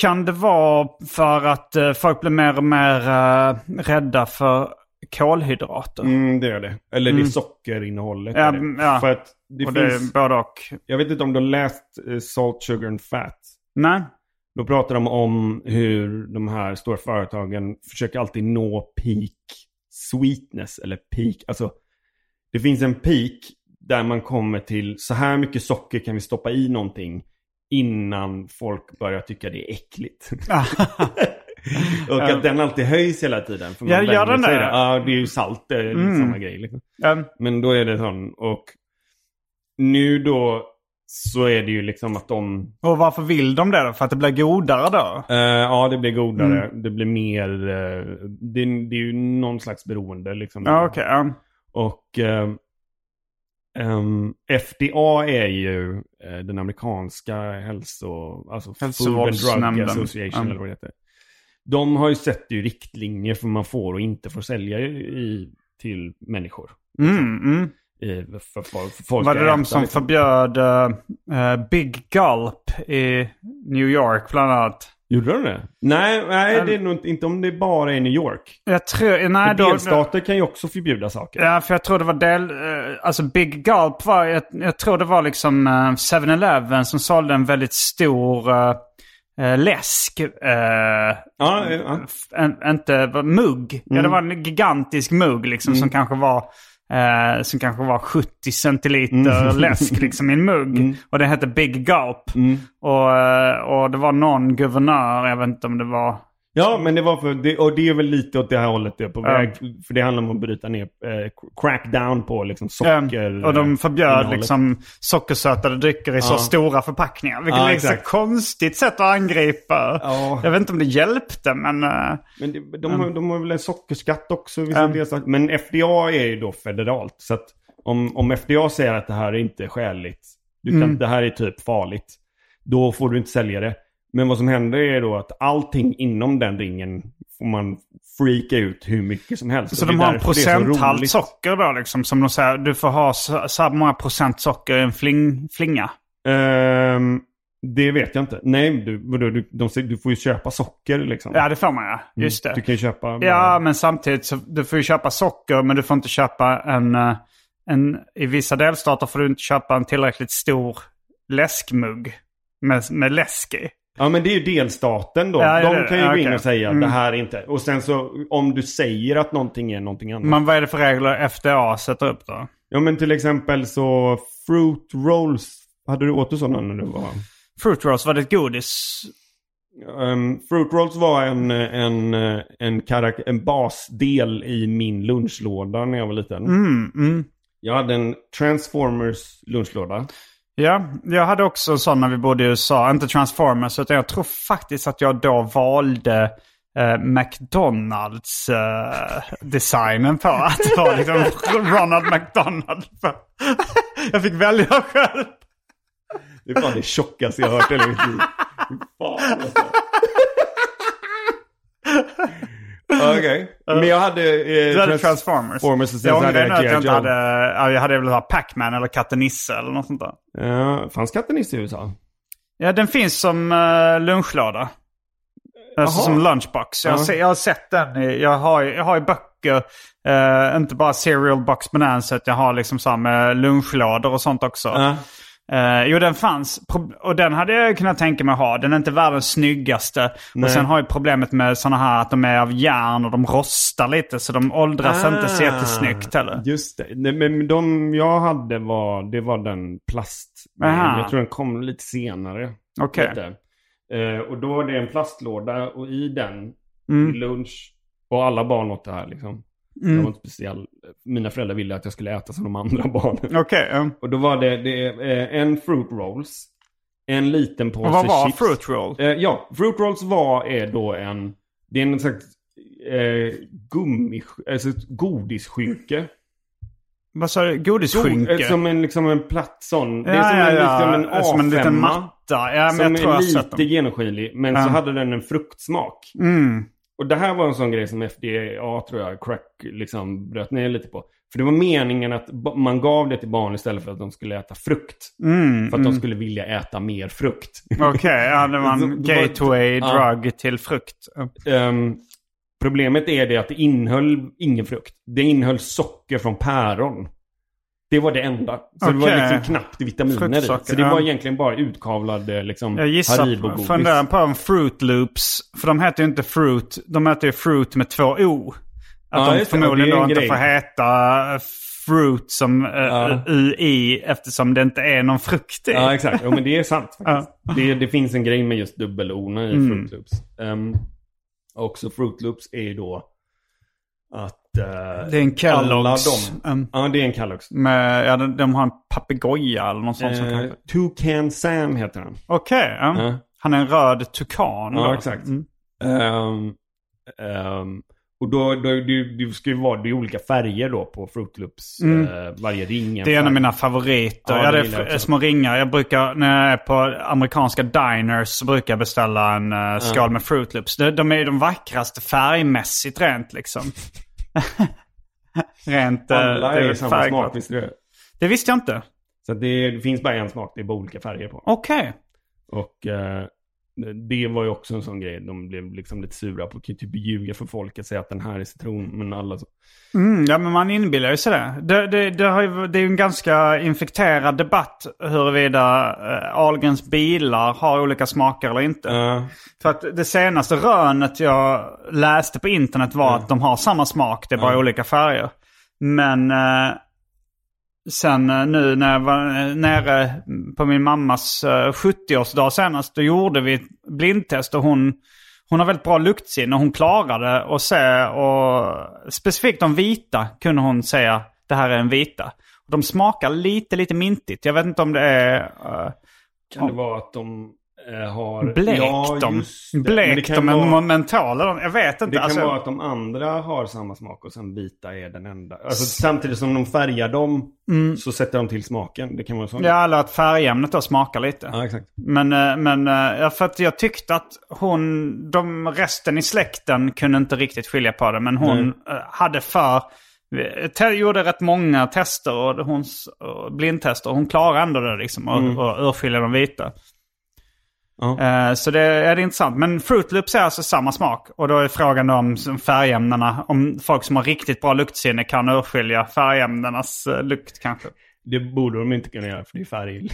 Kan det vara för att eh, folk blir mer och mer eh, rädda för kolhydrater? Mm, det är det. Eller det är sockerinnehållet. Ja, är det. mm, ja. För att det och det finns... är både och. Jag vet inte om du har läst Salt, Sugar and Fat. Nej. Då pratar de om hur de här stora företagen försöker alltid nå peak sweetness. Eller peak, alltså det finns en peak där man kommer till så här mycket socker kan vi stoppa i någonting innan folk börjar tycka det är äckligt. (laughs) Och att den alltid höjs hela tiden. För man Ja, gör den det? Ja, det är ju salt, det är Mm. samma grej. Liksom. Um, Men då är det sån, och nu då så är det ju liksom att de och varför vill de det då? För att det blir godare då? Eh, ja, det blir godare. Mm. Det blir mer... eh, det, det är ju någon slags beroende liksom. Ja, okej. ja. Och eh, ehm, FDA är ju eh, den amerikanska hälso... Alltså Food and Drug Hälsovårdsnämnden. Association Mm. eller vad det heter. De har ju sett ju riktlinjer för vad man får och inte får sälja i, till människor. Mm, mm. I, för, för folk Var det de äta, som liksom. förbjöd eh, Big Gulp i New York bland annat? Gjorde de det? Nej, nej Mm. det är nog inte, inte om det bara är New York. Jag tror... Nej, För då, delstater kan ju också förbjuda saker. Ja, för jag tror det var del... eh, alltså Big Gulp var... Jag, jag tror det var liksom eh, 7-Eleven som sålde en väldigt stor eh, eh, läsk. eh, Ja, ja. en, inte mugg. Ja, det var en gigantisk mugg liksom som kanske var... Eh, som kanske var 70 centiliter läsk liksom i en mugg. Och det hette Big Gulp. Och, eh, och det var någon guvernör, jag vet inte om det var... Ja, men det var för, det, och det är väl lite åt det här hållet det är på Ja. väg. För det handlar om att bryta ner, eh, crack down på liksom socker. Eh, och de förbjöd innehållet. liksom sockersötade drycker i så Ja. stora förpackningar. Vilket Ja, är ett så konstigt sätt att angripa. Ja. Jag vet inte om det hjälpte men... eh, Men det, de, har, de har väl en sockerskatt också. Delstater. Men FDA är ju då federalt. Så att om, om FDA säger att det här är inte skäligt. Du kan, Mm. Det här är typ farligt. Då får du inte sälja det. Men vad som händer är då att allting inom den ringen får man freaka ut hur mycket som helst. så de har en procenthalt socker då liksom. Som de säger, du får ha så, så här många procent socker i en fling, flinga. Ehm, det vet jag inte. Nej, du, du, de, du får ju köpa socker liksom. Ja det får man ja. Just det. Du kan ju köpa... Ja men samtidigt så du får ju köpa socker men du får inte köpa en... eh, en I vissa delstater får du inte köpa en tillräckligt stor läskmugg. Med, med läsk i. Ja men det är ju delstaten då. Ja, de kan ju ja, gå in okej. och säga Mm. det här är inte... Och sen så om du säger att någonting är någonting annat. Men vad är det för regler FDA sätter upp då? Ja men till exempel så fruit rolls. Hade du åt du sådana när du var... Fruit rolls, var det ett godis? Um, fruit rolls var en, en, en, karak- en basdel i min lunchlåda när jag var liten. Mm, mm. Jag hade en Transformers lunchlåda. Ja, jag hade också en sån när vi bodde i USA. Inte Transformers, utan jag tror faktiskt att jag då valde eh, McDonalds eh, på. Att det var liksom (laughs) Ronald McDonald. (laughs) jag fick välja själv. Det är fan det tjockaste jag har hört i hela mitt liv. (laughs) Okej. (laughs) Men jag hade... Eh, Du hade Transformers. Transformers och sen jag ångrar nu att jag inte hade... Jag hade väl ha Pac-Man eller Katte Nisse eller något sånt där. Ja, fanns kattenisse i USA? Ja, den finns som uh, lunchlåda. Alltså som lunchbox. Jag, har jag har sett den. Jag, har, jag har ju böcker. eh, inte bara cereal box bonanza. Jag har liksom så med lunchlådor och sånt också. Ja. Eh, jo, den fanns. Och den hade jag kunnat tänka mig ha. Den är inte världens snyggaste. Nej. Och sen har jag problemet med sådana här att de är av järn och de rostar lite. Så de åldras inte så jättesnyggt heller. Just det. Nej, men de jag hade var, det var den plast. Aha. Jag tror den kom lite senare. Okej. Lite. Eh, och då var det en plastlåda och i den Mm. lunch. Och alla barn åt det här liksom. Jag var inte speciell. Mina föräldrar ville att jag skulle äta som de andra (laughs) barnen. Okej. ja. Och då var det, det eh, en fruit rolls. En liten påse Och vad var chips. fruit roll? Eh, ja, fruit rolls var är då en... Det är en slags eh, gummi... Alltså ett godisskynke. Vad sa du? God, Godisskynke? eh, som en, liksom en platt sån. det är som ja, en, ja. liksom en A5. Som en liten matta. Ja, men som jag tror jag är sett lite genomskinlig. Men Ja. så hade den en fruktsmak. Mm. Och det här var en sån grej som FDA, tror jag, crack, liksom bröt ner lite på. För det var meningen att man gav det till barn istället för att de skulle äta frukt. Mm. För att de skulle vilja äta mer frukt. Okej, ja, det var en (laughs) gateway Ja. drug till frukt. Ehm, problemet är det att det innehöll ingen frukt. Det innehöll socker från päron. Det var det enda. Så det var liksom knappt vitaminer i. Så det ja. var egentligen bara utkavlade liksom Jag gissar, funderar på en Fruit Loops. För de heter ju inte Fruit, de heter ju Fruit med två O. Att Ja, de förmodligen Ja, då inte grej. får heta Fruit som uh, Ja. UI eftersom det inte är någon frukt i. Ja, exakt. Jo, men det är sant faktiskt. Det, det finns en grej med just dubbel-O i Mm. Fruit Loops. Um, också Fruit Loops är ju då att... eh, Det är en Kellogg's. Um, Ja, det är en Kellogg's. med, ja, de, de har en papegoja eller något sånt. som Eh, kanske- Toucan Sam heter han. Okej, ja. Ja. han är en röd tukan. Ja, då. exakt. Mm. Ehm, och då, då det, det ska ju vara det är olika färger då på Fruit Loops. eh, varje ring. Mm. Det är en av mina favoriter. Ja, Ja, det det är små ringar. Jag brukar, när jag är på amerikanska diners så brukar jag beställa en uh, skål med Fruit Loops. De, de är ju de vackraste färgmässigt rent liksom. (laughs) rent... eh, Alla det är samma smak, visst är det? Visste jag inte. Så det, det finns bara en smak, det är bara olika färger på. Okej. Och eh, det var ju också en sån grej, de blev liksom lite sura på, typ ljuga för folk att säga att den här är citron, men alla så. Mm, ja, men man inbillar ju sig det. Det, det, det, ju, det är ju en ganska infekterad debatt huruvida uh, Ahlgrens bilar har olika smaker eller inte. Ja. För att det senaste rönet jag läste på internet var att de har samma smak, det är bara olika färger. Men eh, sen eh, nu när jag var eh, nere på min mammas eh, 70-årsdag senast, då gjorde vi blindtest och hon, hon har väldigt bra luktsinne och hon klarade att se och specifikt de vita kunde hon säga det här är en vita. De smakar lite, lite mintigt. Jag vet inte om det är... eh, Kan det vara att de eh, har... Blekt ja, dem. Men Blekt dem, vara- vara... mentala. Jag vet inte. Det kan alltså, vara att de andra har samma smak och sen vita är den enda. Alltså samtidigt som de färgar dem så sätter de till smaken. Det kan vara så. Ja, eller att färgämnet då smakar lite. ja exakt. Men, eh, men eh, för att jag tyckte att hon, de resten i släkten kunde inte riktigt skilja på det. Men hon eh, hade för, te- gjorde rätt många tester och hon, blindtester. Hon klarade ändå det liksom och, Mm. och urskilja de vita. Eh, Så det är intressant. Men Fruit Loops är alltså samma smak. Och då är frågan om färgämnena, om folk som har riktigt bra luktsinne kan urskilja färgämnenas eh, lukt kanske. Det borde de inte kunna göra för det är färg.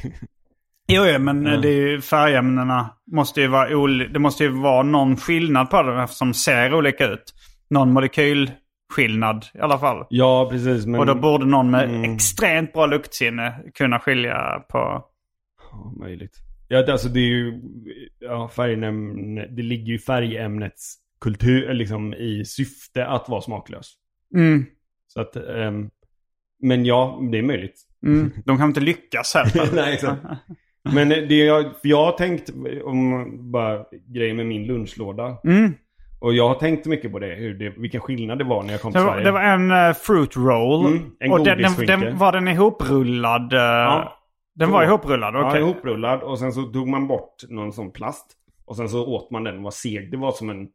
Jo, jo men det är ju, färgämnena måste ju vara oli- Det måste ju vara någon skillnad på dem eftersom de ser olika ut. Någon molekylskillnad i alla fall. ja, precis. Men... Och då borde någon med Mm. extremt bra luktsinne kunna skilja på... Ja, möjligt. Ja, det- alltså det är ju... Ja, färgämne, det ligger ju i färgämnets kultur, eller liksom i syfte att vara smaklös. Mm, Så att... ehm, men ja, det är möjligt. mm. (laughs) De kan inte lyckas här. (laughs) Nej, exakt. Men det jag, jag har tänkt om bara grejer med min lunchlåda. Mm. Och jag har tänkt mycket på det, hur det vilken skillnad det var när jag kom till Det var, Sverige. det var en uh, fruit roll. Mm, en och den, den, den, var den ihoprullad? eh, Den var ihoprullad? Okej. Ja, ihoprullad. Och sen så tog man bort någon sån plast. Och sen så åt man den och var seg. Det var som en...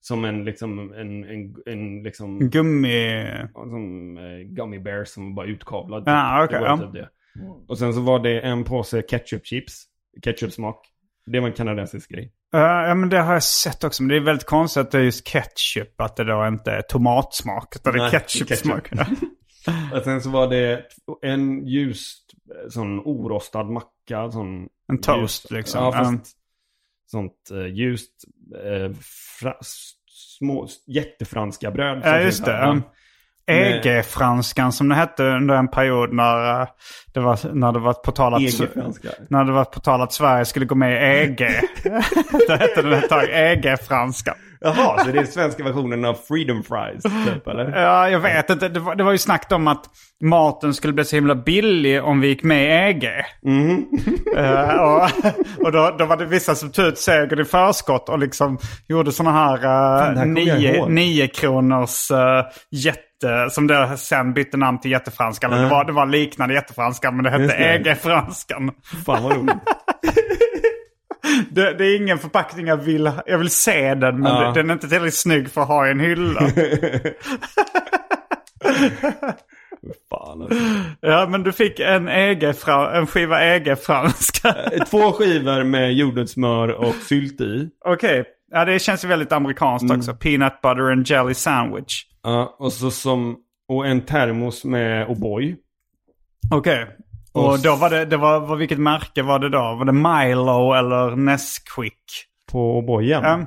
Som en liksom... En, en, en liksom... Gummi... Som eh, gummy bear som var utkavlad. Det var ja. typ det. Och sen så var det en påse ketchup-chips. Ketchup-smak. Det var en kanadensisk grej. Eh, ja men det har jag sett också. Men det är väldigt konstigt att det är just ketchup. Att det då inte är tomatsmak. Utan det är ketchup-smak. (laughs) Och sen så var det en ljust sån orostad macka. Sån En toast, ljust, liksom. Ja, fast Mm. sånt eh, ljust eh, fra, små jättefranska bröd. Ja just det. Um, EG-franskan som det hette under en period när, eh, det, var, när det var på tal att... När det var på tal att Sverige skulle gå med i EG. (laughs) (laughs) det hette den ett tag EG-franska. Jaha, så det är svenska versionen av Freedom Fries, typ, eller? Ja, jag vet inte. Det var, det var ju snack om att maten skulle bli så himla billig om vi gick med i EG. (laughs) Eh, och och då, då var det vissa som tog ut segern i förskott och liksom gjorde sådana här, uh, jag nio, nio kronors eh, jätte, som det sen bytte namn till jättefranskan. Det, var, det var liknande jättefranskan men det hette. EG-franskan. Fan vad roligt. (laughs) Det, det är ingen förpackning jag vill, jag vill se den men Ja. den är inte tillräckligt snygg för att ha i en hylla. (laughs) Fan, alltså. ja men du fick en, EG en skiva EG-franska. Två skivor med jordnötssmör och sylt i. Okej, ja det känns ju väldigt amerikanskt Mm. också. Peanut butter and jelly sandwich. Ja, och så som... Och en termos med O'boy. Okej. Och då var det, det var, var, vilket märke var det då? Var det Milo eller Nesquik? På O'boyen. Ja.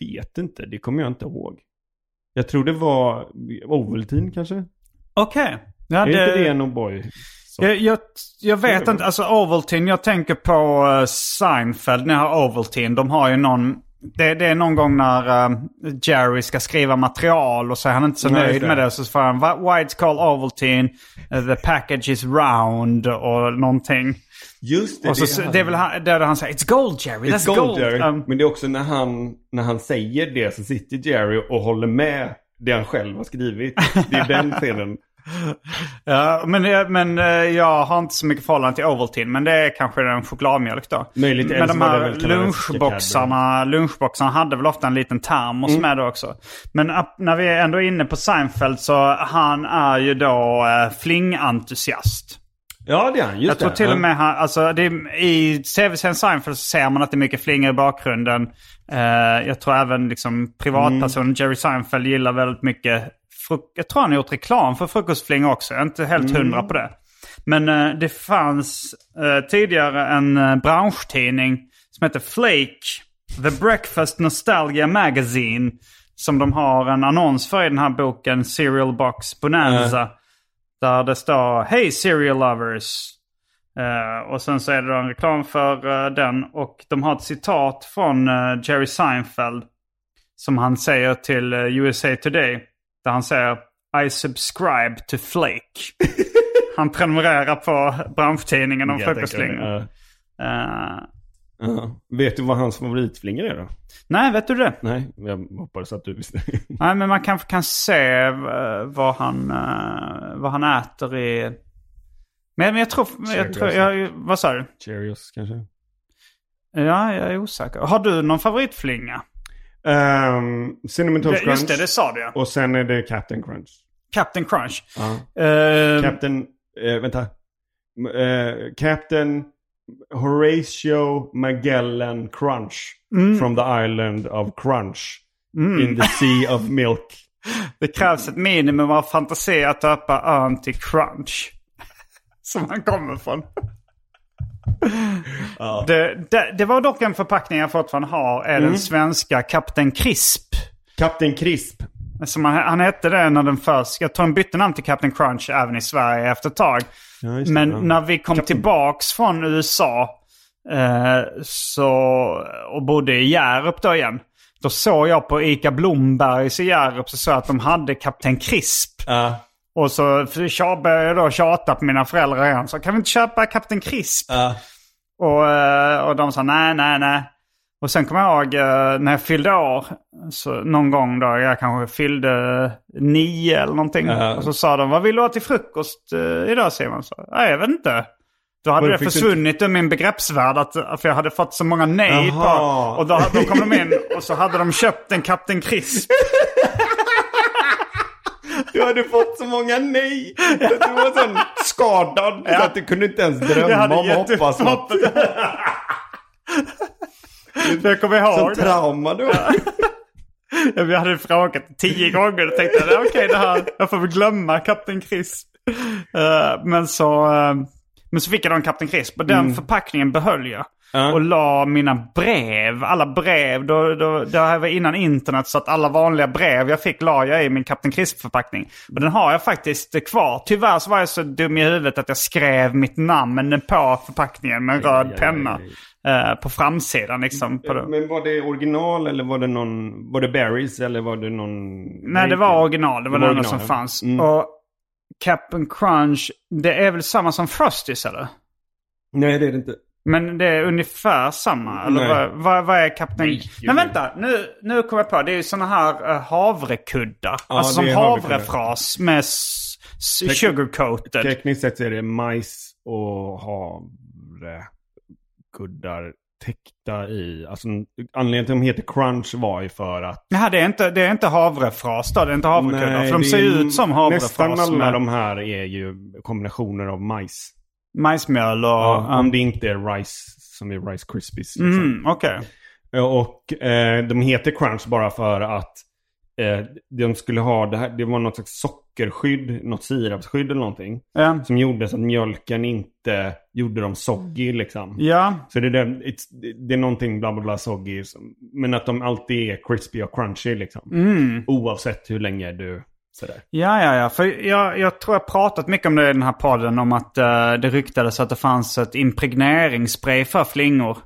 Vet inte, det kommer jag inte ihåg. Jag tror det var Ovaltine kanske? Okej. Ja, är inte det en O'boy? Jag, jag, jag vet inte, alltså Ovaltine, jag tänker på uh, Seinfeld när jag har Ovaltine. De har ju någon, det, det är någon gång när eh, Jerry ska skriva material och så är han inte så just nöjd det. med det. Så får han, "Why- why it's called Ovaltine, Uh, the package is round och någonting. Just det, Och så, är det är väl han, där han säger It's gold Jerry, It's that's gold, gold. Jerry. Um, Men det är också när han, när han säger det så sitter Jerry och håller med det han själv har skrivit. Det är den (laughs) scenen. Ja, men, eh, men eh, jag har inte så mycket förhållande till Ovaltine. Men det är kanske en chokladmjölk då. Möjligt, Men de det här lunchboxarna, lunchboxarna hade väl ofta en liten termos Mm. med det också. Men när vi är ändå inne på Seinfeld så han är ju då eh, flingentusiast. Ja, det är han. Just Jag tror det. till och med han, alltså det, i tv-serien Seinfeld så ser man att det är mycket flingor i bakgrunden. Eh, jag tror även liksom privatpersonen Mm. Jerry Seinfeld gillar väldigt mycket, jag tror han har gjort reklam för frukostflingor också. Jag är inte helt Mm. hundra på det. Men eh, det fanns eh, tidigare en uh, branschtidning som heter Flake, The Breakfast Nostalgia Magazine. Som de har en annons för i den här boken, Serial Box Bonanza. Där det står Hej Serial Lovers. Eh, och sen så är det då en reklam för eh, den. Och de har ett citat från eh, Jerry Seinfeld. Som han säger till USA Today. Där han säger I subscribe to Flake. (laughs) han prenumererar på branschtidningen om Jag Ja. Vet du vad hans favoritflingor är då? nej, vet du det? Nej, jag hoppades att du visste. (laughs) Nej, men man kanske kan se eh, vad han, eh, vad han äter i... Men, men jag tror... Jag tror jag, vad sa du? Cheerios kanske? Ja, jag är osäker. Har du någon favoritflinga? Um, Cinnamon Toast Crunch. Just det, det sa du ja. Och sen är det Captain Crunch. Captain Crunch. Ja. Eh, Captain, eh, vänta. Eh, Captain Horatio Magellan Crunch. Mm. From the island of Crunch. In the sea of milk. (laughs) det krävs ett minimum av fantasi att döpa ön till Crunch. (laughs) Som han kommer från. (laughs) det, det, det var dock en förpackning jag fortfarande har. Är Mm. den svenska Kapten Crisp. Captain Crisp. Som han, han hette det när den först... Jag tror han bytte namn till Captain Crunch även i Sverige efter ett tag. Ja, just det, Men ja. när vi kom tillbaks från USA eh, så, och bodde i Hjärup då igen. Då såg jag på Ica Blombergs i Hjärup så såg jag att de hade Kapten Crisp. Ja. Och så började jag då tjata på mina föräldrar igen. Så kan vi inte köpa Kapten Crisp? Och, eh, och de sa nej, nej, nej. Och sen kommer jag ihåg eh, när jag fyllde år. Så någon gång då, jag kanske fyllde nio eller någonting. Ja. Och så sa de, vad vill du ha till frukost uh, idag Simon? Så, nej, jag vet inte. Då hade det du försvunnit ur min begreppsvärld. Att, för jag hade fått så många nej på. Och då, då kom de in och så hade de köpt en Kapten Crisp. (laughs) Du hade fått så många nej. Du var sån skadad så att du kunde inte ens drömma om att hoppas något. (laughs) Jag kommer ihåg det. trauma du (laughs) Ja, Vi hade frågat tio gånger och tänkte okej det här, jag får väl glömma Kapten Crisp. Eh, men, så, eh, men så fick jag då en Kapten Crisp och den förpackningen behöll jag. Ja. Och la mina brev, alla brev, då, då, det här var innan internet så att alla vanliga brev jag fick la jag i min Kapten Crisp-förpackning. Och den har jag faktiskt kvar. Tyvärr så var jag så dum i huvudet att jag skrev mitt namn på förpackningen med en röd penna. Eh, på framsidan liksom. På. Men var det original eller var det någon, var det Berries eller var det någon? Nej, det var original. Det var Det det var som ja. fanns. Mm. Och Cap'n Crunch, det är väl samma som Frosties eller? Nej det är det inte. Men det är ungefär samma? Eller vad, vad, vad är Captain... Nej, gud. vänta, nu, nu kommer jag på. Det är ju sådana här uh, havrekuddar. Ja, alltså som havrefras med sugarcoated. Tekniskt sett så är det majs och havrekuddar täckta i. Alltså anledningen till att de heter crunch var ju för att Jaha, det är inte, det är inte havrefras då? Det är inte havrekuddar? Nej, för de ser ju ut som havrefras. Nästan alla med de här är ju kombinationer av majs. majsmjöl och... Ja, om det inte är rice som är Rice Krispies. Liksom. mm, Okej. Och eh, de heter crunch bara för att eh, de skulle ha det här. Det var något slags sockerskydd, något sirapsskydd eller någonting. Ja. Som gjorde så att mjölken inte gjorde dem soggy liksom. Ja, Så det är, it's, det är någonting bla bla bla soggy. Men att de alltid är crispy och crunchy liksom. Oavsett hur länge du sådär. Ja, ja, ja. För jag, jag tror jag pratat mycket om det i den här podden. Om att eh, det ryktades att det fanns ett impregneringsspray för flingor.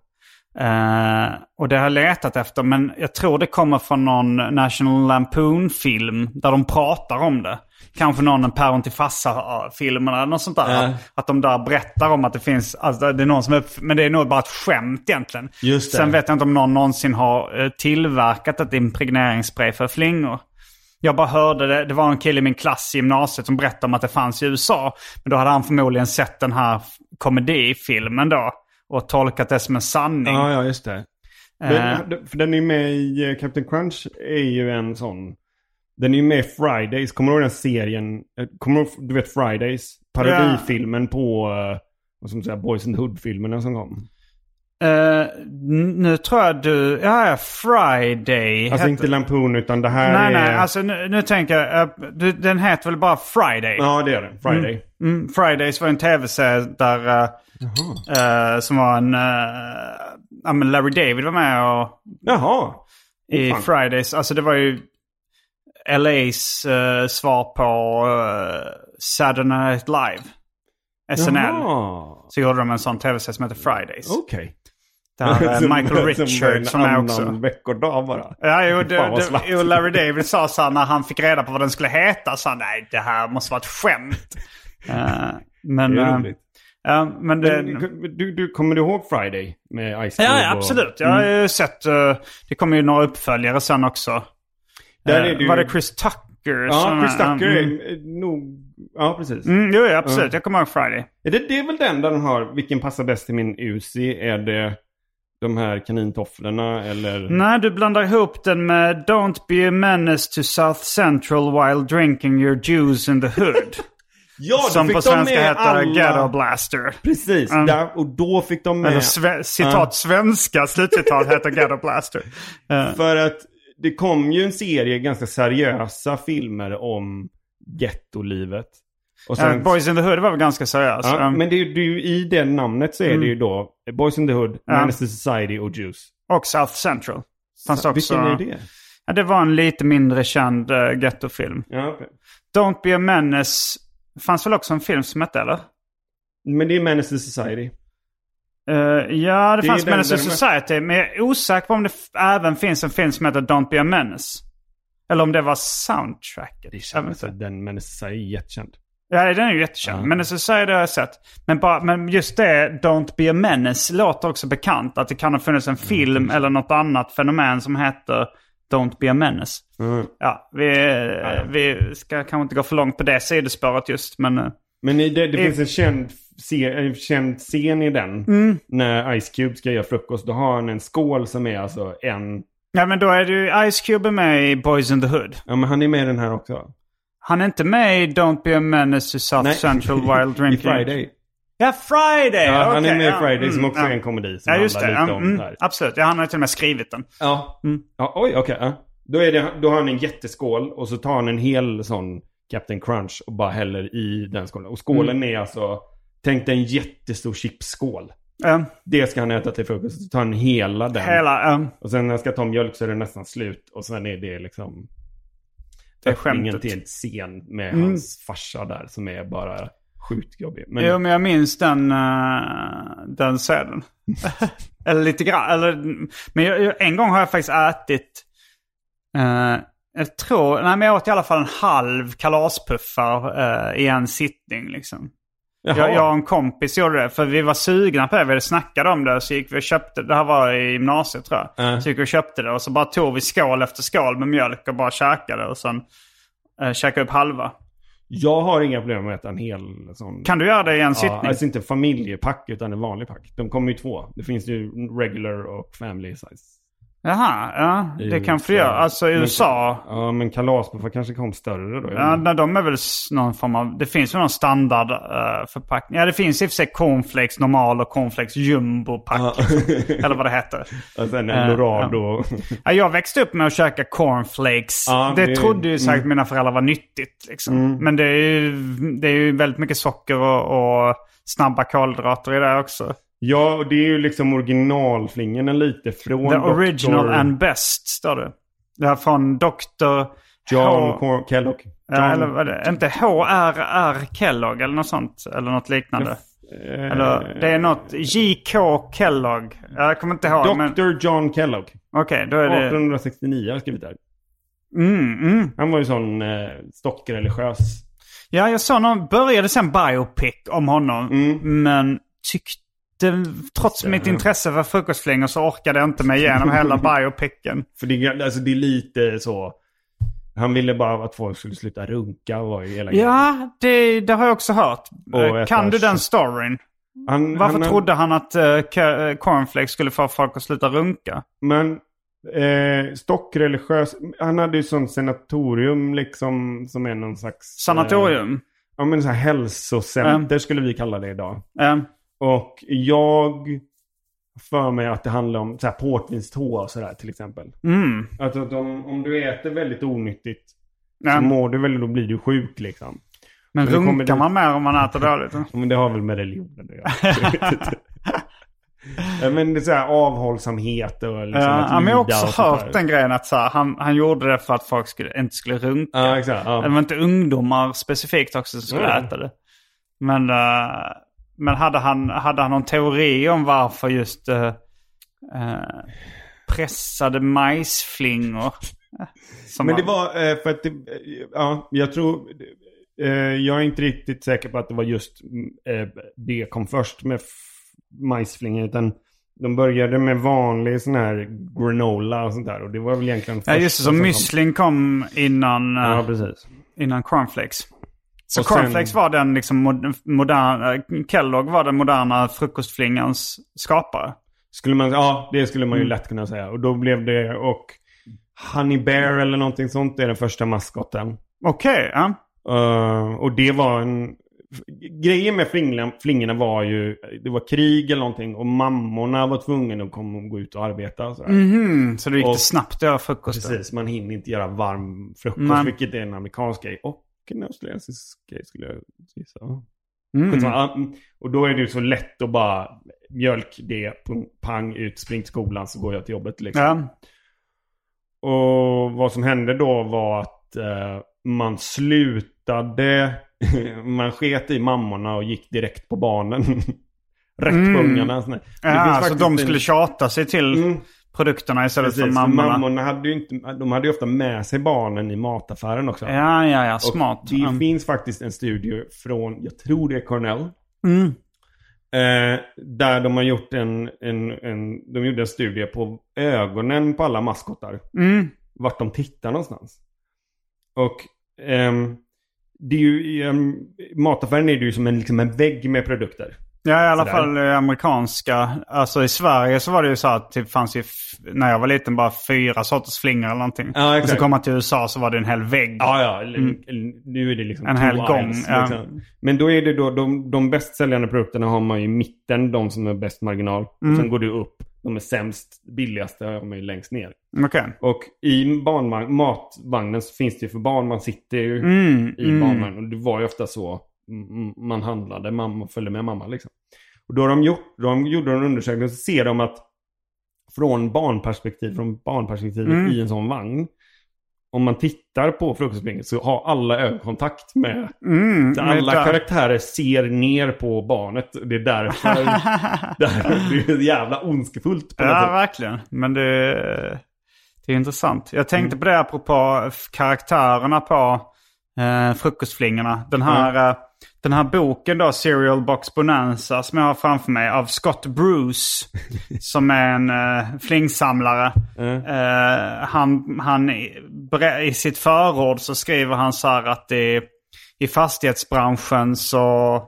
Eh, och det har jag letat efter. Men jag tror det kommer från någon National Lampoon-film. Där de pratar om det. Kanske någon Päron till farsa-filmen eller något sånt där. Ja. Att de där berättar om att det finns, alltså det är någon som är, men det är nog bara ett skämt egentligen. Just det. Sen vet jag inte om någon någonsin har eh, tillverkat ett impregneringsspray för flingor. Jag bara hörde det. Det var en kille i min klass i gymnasiet som berättade om att det fanns i USA. Men då hade han förmodligen sett den här komedifilmen då. Och tolkat det som en sanning. Ja, ja, just det. Eh. Den, för den är ju med i eh, Captain Crunch är ju en sån. Den är ju med i Fridays. Kommer du ihåg den serien? Eh, Kommer du du vet Fridays? Parodifilmen på, uh, vad ska man säga, Boys and Hood-filmerna som kom. Eh, n- nu tror jag du... Ja, Friday. Alltså hette- inte Lampoon utan det här Nej, är... nej. Alltså nu, nu tänker jag... eh, du, den heter väl bara Friday? Ja, det är det. Friday. Mm, Fridays var en tv-serie där... eh, eh, som var en... Uh, ja, men Larry David var med och... Jaha. I fan. Fridays. Alltså det var ju LA's eh, svar på uh, Saturday Night Live. SNL. Jaha. Så gjorde de en sån tv-serie som heter Fridays. Okej. Det här är Som- Michael (laughs) Richards som är också. annan veckodag bara. Ja, jo, det, det, jo, Larry David sa så här, när han fick reda på vad den skulle heta. Så han, nej, det här måste vara ett skämt. (laughs) Eh, men, Det är eh, roligt. Ja, men det, du, du, kommer du ihåg Friday med Ice Cube? ja, ja, och- absolut. Jag har ju sett, eh, det kommer ju några uppföljare sen också. Där Eh, är det ju- Var det Chris Tucker? Ja, som- Chris Tucker Mm. är är nog... Ja, precis. Mm, jo, ja, absolut. Jag kommer ihåg Friday. Är det, det är väl den där de har, vilken passar bäst till min Uzi? Är det de här kanintofflorna eller? Nej, du blandar ihop den med Don't be a menace to South Central while drinking your juice in the hood. (laughs) Ja, som på svenska heter alla- Ghetto Blaster. Precis, Mm. där, och då fick de med... Eller sve- citat svenska slutcitat heter Ghetto Blaster. (laughs) Eh, För att det kom ju en serie ganska seriösa filmer om gettolivet. Och ja, Boys in the Hood var väl ganska seriös. ja, Um, men det det i det namnet så är det ju då Boys in the Hood, to Society och Juice. Och South Central. Fanns också, Vilken är det? Ja, det var en lite mindre känd uh, gettofilm. Ja, okej. Don't be a menace. Fanns väl också en film som hette, eller? Men det är Menace to Society. Eh, ja, det, Det fanns Menace to Society. Men jag är osäker på om det även finns en film som heter Don't be a menace. Eller om det var soundtracket. Det känns den Menace to Society är jättekänd. Ja, den är ju jättekänd. Ja. Menace to Society har jag sett. Men, bara, men just det, Don't be a menace, låter också bekant. Att det kan ha funnits en film eller något annat fenomen som heter Don't be a menace. Mm. Ja, vi, vi ska kanske inte gå för långt på det sidospåret just, men... eh, Men i det, det I- finns en känd, en känd scen i den. Mm. När Ice Cube ska göra frukost. Då har han en skål som är alltså en... Ja, men då är det ju Ice Cube med i Boys in the Hood. Ja men han är med i den här också. Han är inte med i Don't be a menace to South Nej. Central while (laughs) I drinking. Friday. Ja, Friday! Ja, han är med i ja, Friday som mm, också ja. är en komedi som Ja, just det. lite om mm, det här. absolut. Ja, han har till och med skrivit den. Ja. Mm. ja oj, okej. ja. Då, är det, då har han en jätteskål och så tar han en hel sån Captain Crunch och bara häller i den skålen. Och skålen Mm. är alltså, tänk dig en jättestor chipsskål. Ja, Det ska han äta till frukost. Så tar han hela den. hela... ja. Och sen när jag ska ta mjölk så är det nästan slut. Och sen är det liksom... Det är skämtet. till en scen med Mm. hans farsa där som är bara sjukt jobbig. Men, Jo, men jag minns den, uh, den scenen. (laughs) eller lite grann. Eller, men jag, en gång har jag faktiskt ätit... eh, jag tror... Nej, men jag åt i alla fall en halv kalaspuffar eh, i en sittning liksom. Jaha. Jag, jag och en kompis gjorde det. För vi var sugna på det. Vi hade snackat om det. Så gick vi och köpte. Det här var i gymnasiet tror jag. Ja. Så gick vi och köpte det. Och så bara tog vi skål efter skål med mjölk och bara käkade. Och sen uh, käkade upp halva. Jag har inga problem med att äta en hel sån. Kan du göra det i en ja, sittning? Alltså inte familjepack utan en vanlig pack. De kommer ju två. Det finns ju regular och family size. Jaha, ja. I Det kan få USA. göra. Alltså i Men- USA. Ja men kalaspuffar kanske kom större då. Ja, nej, de är väl någon form av... Det finns väl någon standard uh, förpackning. Ja, det finns i och för sig cornflakes normal och cornflakes jumbo-pack. (laughs) Eller vad det heter. och sen Eh, en Dorado. Ja, jag växte upp med att käka cornflakes. Ja, det, det- trodde ju säkert mm. mina föräldrar var nyttigt. Liksom. Men det är, ju, det är ju väldigt mycket socker och, och snabba kolhydrater i det också. Ja och det är ju liksom originalflingen lite från The Dr. original and best, står det. Det här från Dr. John H- Kellogg. John, Ja, eller vad är det? Inte H.R.R. Kellogg eller något sånt. Eller något liknande. eh, Eller det är något J.K. Kellogg. Jag kommer inte ihåg. Men, Dr. John Kellogg. Okej, då är det... 1869 har jag skrivit där. Mm, mm. Han var ju sån eh, stockreligiös. Ja, jag såg någon, började sen biopic om honom. Mm. Men tyckte, trots mitt intresse för frukostflingor så orkade jag inte mig igenom hela biopicen. (laughs) För det, är- alltså, det är lite så. Han ville bara att folk skulle sluta runka var hela. Ja, det, det har jag också hört. Och Eh, kan du den storyn? Han, Varför han, trodde han att uh, Ke- eh, cornflakes skulle få folk att sluta runka? Men eh, stockreligiös. Han hade ju sån sanatorium liksom som är någon slags... Eh, Sanatorium? ja men så här hälsocenter skulle vi kalla det idag. Eh, Och jag för mig att det handlar om så här portvinstå och sådär till exempel. mm. Att, att om, om du äter väldigt onyttigt Ja. så mår du väl, då blir du sjuk liksom. Men det kommer runkar det- man mer om man äter dåligt? (laughs) Ja, Men det har väl med religionen att göra. Men det är så här avhållsamhet och liksom Ja, att men jag har också hört den grejen att så här, han, han gjorde det för att folk skulle, inte skulle runka. Ja, exakt. Det Ja. var inte ungdomar specifikt också som skulle Mm. äta det. Men, eh, men hade, han, hade han någon teori om varför just uh, eh, pressade majsflingor. eh, Som Men det var eh, för att det, eh, ja, jag tror, eh, jag är inte riktigt säker på att det var just mm, eh, det kom först med majsflingor. Utan de började med vanlig sån här granola och sånt där. Och det var väl egentligen Ja, just det. Som müslin kom innan, eh, Ja, precis. innan cornflakes. Så Och sen- cornflakes var den liksom mod- moderna, eh, Kellogg var den moderna frukostflingans skapare. Skulle man, ja, det skulle man ju Mm. lätt kunna säga. Och då blev det, och Honey Bear eller någonting sånt är den första maskotten. Okej, ja. Eh, och det var en... Grejen med flingorna, flingorna var ju, det var krig eller någonting och mammorna var tvungna att komma och gå ut och arbeta. Och sådär. Mhm, så då gick det Och- snabbt att göra frukost. Precis, man hinner inte göra varm frukost, Nej. vilket är en amerikansk grej. Och en australiensisk grej skulle jag gissa. Mm. Mm. Och då är det ju så lätt att bara mjölk det, pang ut, spring till skolan så går jag till jobbet. Liksom. Ja. Och vad som hände då var att eh, man slutade, (laughs) man sket i mammorna och gick direkt på barnen. (laughs) Rätt Mm. på ungarna. Ja, så de en- skulle tjata sig till Mm. Produkterna istället Precis, för mammorna. mammorna hade ju inte, de hade ju ofta med sig barnen i mataffären också. Ja, ja, ja. Och Smart. Det Mm. finns faktiskt en studie från, jag tror det är Cornell. Mm. Eh, där de har gjort en, en, en, de gjorde en studie på ögonen på alla maskotar. Mm. Vart de tittar någonstans. Och ehm, det är ju, i en, mataffären är det ju som en, liksom en vägg med produkter. Ja, i alla Sådär. fall eh, amerikanska. Alltså i Sverige så var det ju så att det fanns ju, när jag var liten, bara fyra sorters flingor eller någonting. Ja, och exakt. så kom man till USA så var det en hel vägg. Ja, ja. Mm. Nu är det liksom En hel gång, aisles, ja. liksom. Men då är det då, de, de bäst säljande produkterna har man i mitten, de som är bäst marginal. Mm. Och sen går det upp. De är sämst, billigaste har man ju längst ner. Okej. Och i barnvagn, matvagnen så finns det ju för barn. Man sitter ju Mm, i mm. barnvagn. Och det var ju ofta så man handlade. Mamma följde med mamma liksom. Och då har de gjort, de gjorde en undersökning och så ser de att från barnperspektiv, från barnperspektivet Mm. i en sån vagn. Om man tittar på frukostblinket så har alla ögonkontakt med. Mm, alla där- karaktärer ser ner på barnet. Det är därför (laughs) där, det är jävla ondskefullt på Ja, sätt. verkligen. Men det, det är intressant. Jag tänkte Mm. på det apropå karaktärerna på eh, frukostflingorna. Den här, eh, den här boken då, Serial Box Bonanza, som jag har framför mig, av Scott Bruce. som är en eh, flingsamlare. Eh, han, han, i- sitt förord så skriver han så här att det, i fastighetsbranschen så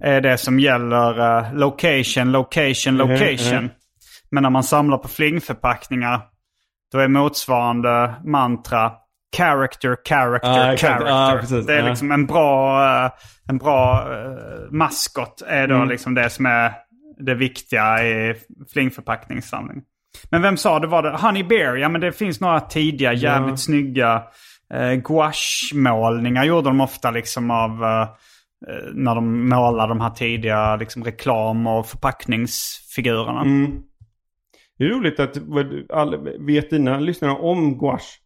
är det som gäller eh, location, location, Mhm, location. mhm. Men när man samlar på flingförpackningar då är motsvarande mantra character, character, exakt. character. Precis. det är Ja. liksom en bra, eh, en bra eh, maskot är då Mm. liksom det som är det viktiga i flingförpackningssamling. Men vem sa det var det? Honey Bear, ja men det finns några tidiga jävligt Ja. snygga eh, gouache-målningar gjorde de ofta liksom av eh, när de målar de här tidiga liksom, reklam och förpackningsfigurerna. Mm. Det är roligt att vet dina lyssnare om gouache?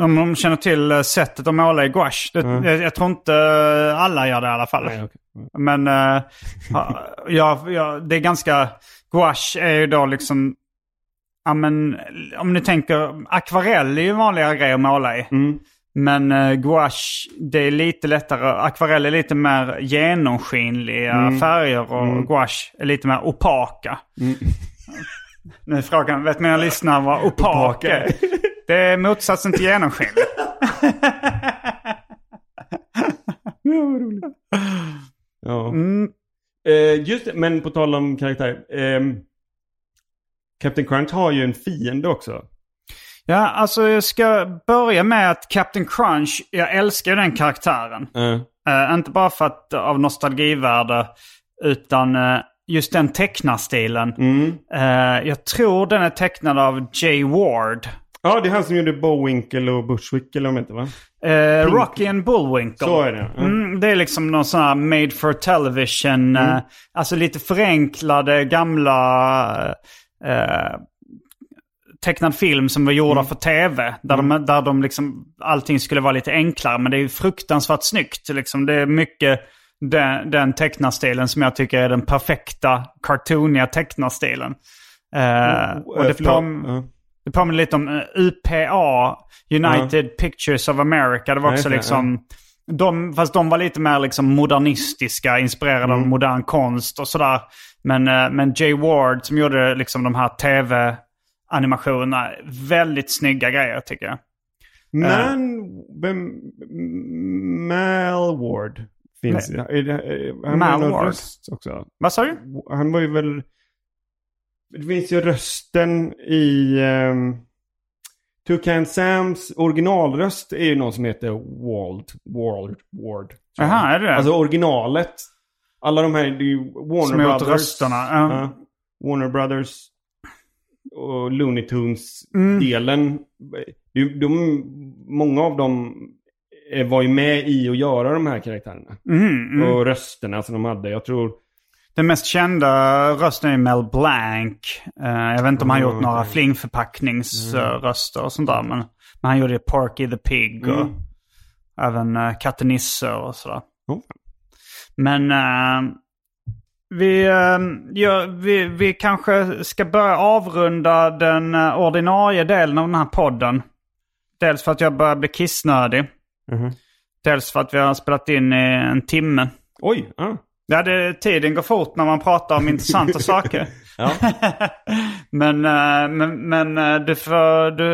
Om de känner till eh, sättet att måla i gouache. Det, Mm. jag, jag tror inte eh, alla gör det i alla fall. Nej, okej. Men eh, ja, ja, det är ganska... Gouache är ju då liksom... Ja, men, om ni tänker, akvarell är ju vanligare grej att måla i. Mm. Men uh, gouache, det är lite lättare. Akvarell är lite mer genomskinliga Mm. färger och Mm. gouache är lite mer opaka. Mm. Nu är frågan, vet mina lyssnare vad opak är? Det är motsatsen till genomskinlig. (laughs) Ja, vad roligt. Ja. Mm. Eh, just det, men på tal om karaktär. ehm, Captain Crunch har ju en fiende också. Ja, alltså jag ska börja med att Captain Crunch, jag älskar den karaktären. Eh, Eh, inte bara för att av nostalgivärde, utan eh, just den tecknarstilen. mm. Eh, jag tror den är tecknad av Jay Ward. Ja, det är han som gjorde Bowinkle och Bushwick eller om inte va? Eh, Rocky and Bullwinkle. Så är det. Mm. Mm, det är liksom någon sån här made for television. eh, alltså lite förenklade gamla eh, tecknad film som var gjorda för tv. Där, de, där de liksom, allting skulle vara lite enklare. Men det är ju fruktansvärt snyggt. Liksom. Det är mycket den, den tecknarstilen som jag tycker är den perfekta cartooniga tecknarstilen. Eh, och det, påm- Ja. Det påminner lite om eh, UPA, United Pictures of America. Det var Ja, också det, liksom... De, fast de var lite mer liksom modernistiska, inspirerade Mm. av modern konst och sådär. Men, eh, men Jay Ward som gjorde liksom de här tv-animationerna, väldigt snygga grejer tycker jag. Men, vem, Mal Ward finns är, han Mal Ward. också. Vad sa du? Han var ju väl... Det finns ju rösten i... Um, Toucan Sams originalröst är ju någon som heter Wald. Ward. Ward. Jaha, är det? Alltså originalet. Alla de här, det är ju Warner Som Brothers. rösterna, ja. Ja. Warner Brothers och Looney Mm. Tunes-delen. De, de, många av dem var ju med i att göra de här karaktärerna. Mm, mm. Och rösterna som de hade. Jag tror... Den mest kända rösten är Mel Blanc. Eh, jag vet inte om han Mm, gjort några flingförpackningsröster och sånt där. Men, men han gjorde Porky the Pig och Mm. även uh, Katte Nisse och sådär. Oh. Men eh, vi, ja, vi, vi kanske ska börja avrunda den ordinarie delen av den här podden. Dels för att jag börjar bli kissnödig. Mhm. Dels för att vi har spelat in i en timme. Oj! Ah. Ja, det, tiden går fort när man pratar om intressanta (laughs) saker. Ja. (laughs) men eh, men, men eh, du får, du,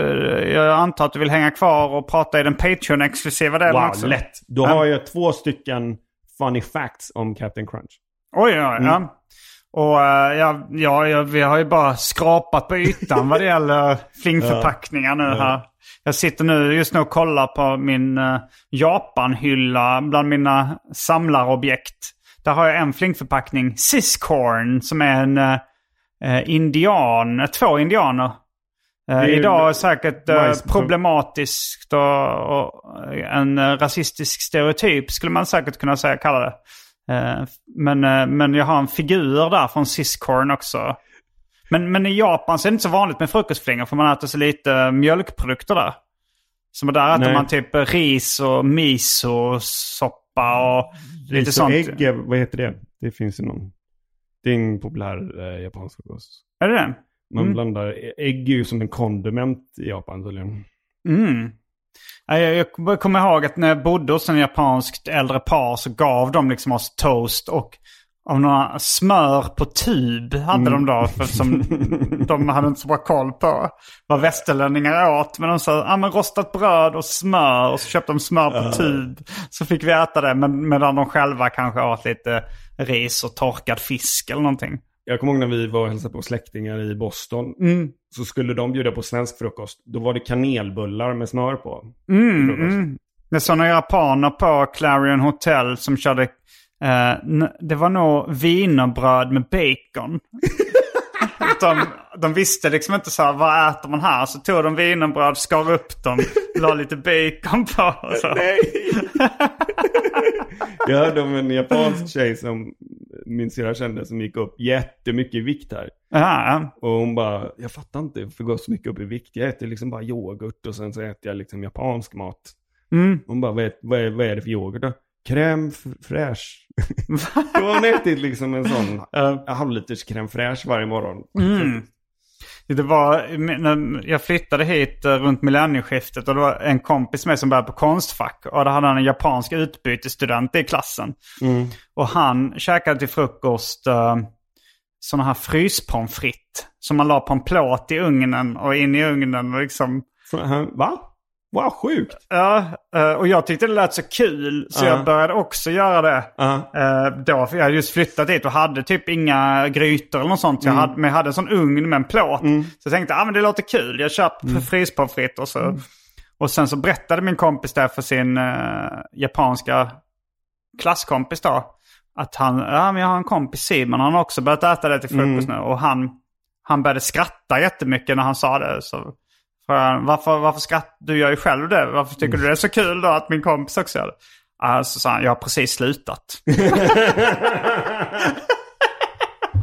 jag antar att du vill hänga kvar och prata i den Patreon-exklusiva delen Wow, också. lätt. Då har jag två stycken funny facts om Captain Crunch. Oj, ja, Mm. ja. Och eh, ja, ja, ja, vi har ju bara skrapat på ytan vad det (laughs) gäller flingförpackningar nu här. Jag sitter nu just nu och kollar på min Japan-hylla bland mina samlarobjekt. Där har jag en flingförpackning, Siscorn, som är en eh, eh, indian, eh, två indianer. Eh, idag är säkert eh, problematiskt och, och en eh, rasistisk stereotyp skulle man säkert kunna säga kalla det. Men, men jag har en figur där från Siscorn också. Men, men i Japan så är det inte så vanligt med frukostflingor för man äter så lite mjölkprodukter där. Som där äter Nej. man typ ris och miso-soppa och lite Ris och sånt. ägg, vad heter det? Det finns ju någon. Det är en populär eh, japansk frukost. Är det det? Man Mm. blandar, ägg är ju som en kondiment i Japan tydligen. Mm. Ja, Jag, jag kommer ihåg att när jag bodde hos en japanskt äldre par så gav de liksom oss toast och av några smör på tub hade de då. För som de hade inte så bra koll på vad västerlänningar åt. Men de sa ah, men rostat bröd och smör och så köpte de smör på tub. Så fick vi äta det men, medan de själva kanske åt lite ris och torkad fisk eller någonting. Jag kommer ihåg när vi var och hälsade på släktingar i Boston. Mm. Så skulle de bjuda på svensk frukost. Då var det kanelbullar med smör på. Mm, mm. Jag såg några japaner på Clarion Hotel som körde, eh, det var nog wienerbröd med bacon. (laughs) de, de visste liksom inte så här, vad äter man här? Så tog de wienerbröd, skar upp dem, la lite bacon på. Och så. Nej! jag hörde om en japansk tjej som min syrra kände som gick upp jättemycket i vikt här. Ja, ja. Och hon bara, jag fattar inte varför jag går så mycket upp i vikt. Jag äter liksom bara yoghurt och sen så äter jag liksom japansk mat. Mm. Hon bara, vad är, vad är, vad är det för yoghurt då? Crème fraîche. Då har hon ätit liksom en sån uh, halvliters crème fraîche varje morgon. Mm. Det var, när jag flyttade hit eh, runt millennieskiftet och det var en kompis med som började på Konstfack. Och då hade han en japansk utbytesstudent i klassen. Och han käkade till frukost uh, sådana här fryspommes frites. Som man la på en plåt i ugnen och in i ugnen och liksom... Va? Wow, sjukt! Ja, eh, och jag tyckte det lät så kul så Ja. jag började också göra det. Ja. Eh, då, för jag hade just flyttat dit och hade typ inga grytor eller något sånt. Så jag hade, men jag hade en sån ugn med en plåt. Så jag tänkte, ah, men det låter kul. Jag köper mm. fryspommes frites och så. Och sen så berättade min kompis där för sin eh, japanska klasskompis då. Att han, ja men jag har en kompis Simon, han har också börjat äta det till frukost nu. Och han, han började skratta jättemycket när han sa det. Så varför, varför skrattar du? gör ju själv det. Varför tycker du det är så kul då att min kompis också gör det? Ah, så sa han, jag har precis slutat. (laughs)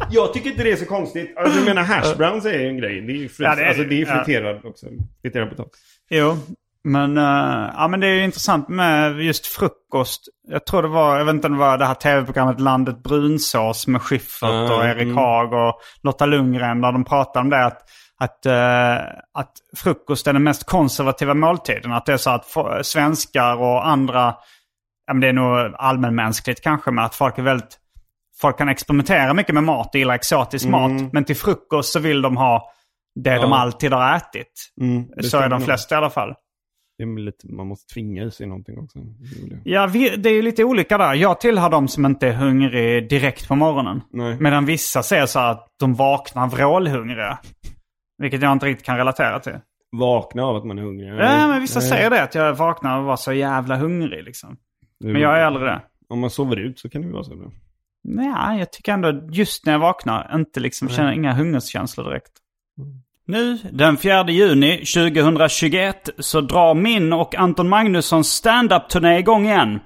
Jag tycker inte det är så konstigt. Alltså, jag menar hash browns är ju en grej. Det är ju, frit- Ja, det är alltså, det. är Ja. friterad också. Friterad potatis. Jo, Men, eh, ja, men det är ju intressant med just frukost. Jag tror det var, jag vet inte om det var det här tv-programmet Landet Brunsås med Schyffert och Mm, Erik mm. Haag och Lotta Lundgren. Där de pratar om det. Att, att, eh, att frukost är den mest konservativa måltiden. Att det är så att svenskar och andra, ja, men det är nog allmänmänskligt kanske, men att folk är väldigt Folk kan experimentera mycket med mat och gillar exotisk Mm. mat. Men till frukost så vill de ha det de Ja. alltid har ätit. Mm, så är de flesta i alla fall. Det är lite, man måste tvinga i sig någonting också. Det. Ja, vi, det är ju lite olika där. Jag tillhör de som inte är hungrig direkt på morgonen. Nej. Medan vissa säger så att de vaknar vrålhungriga. Vilket jag inte riktigt kan relatera till. Vakna av att man är hungrig. Ja, men vissa Nej. säger det. Att jag vaknar och var så jävla hungrig liksom. Men jag är aldrig det. Om man sover ut så kan det ju vara så. Bra. Nej, jag tycker ändå just när jag vaknar inte liksom känner inga hungerskänslor direkt. Nu, den 4 juni 2021, så drar min och Anton Magnussons stand-up-turné igång igen.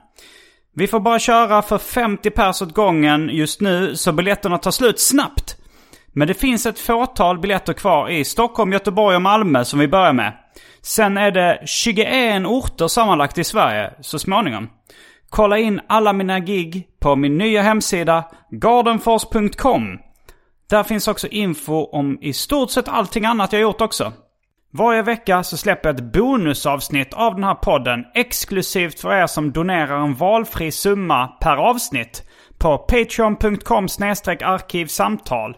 Vi får bara köra för 50 pers åt gången just nu, så biljetterna tar slut snabbt. Men det finns ett fåtal biljetter kvar i Stockholm, Göteborg och Malmö som vi börjar med. Sen är det 21 orter sammanlagt i Sverige så småningom. Kolla in alla mina gig på min nya hemsida gardenfors.com. Där finns också info om i stort sett allting annat jag gjort också. Varje vecka så släpper jag ett bonusavsnitt av den här podden exklusivt för er som donerar en valfri summa per avsnitt på patreon.com arkivsamtal.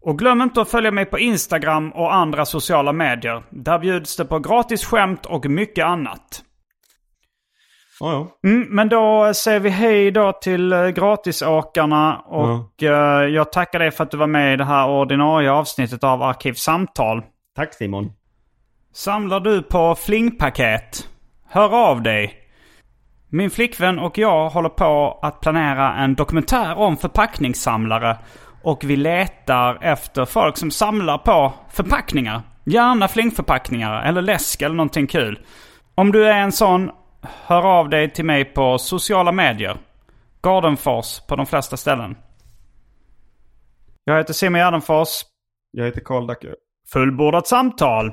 Och glöm inte att följa mig på Instagram och andra sociala medier. Där bjuds det på gratis skämt och mycket annat. Ja, ja. Mm, men då säger vi hej då till eh, gratisåkarna och eh, jag tackar dig för att du var med i det här ordinarie avsnittet av Arkivsamtal. Tack Simon. Samlar du på flingpaket? Hör av dig. Min flickvän och jag håller på att planera en dokumentär om förpackningssamlare. Och vi letar efter folk som samlar på förpackningar. Gärna flingförpackningar eller läsk eller någonting kul. Om du är en sån, hör av dig till mig på sociala medier. Gardenfors på de flesta ställen. Jag heter Simon Gärdenfors. Jag heter Karl Dacke. Fullbordat samtal.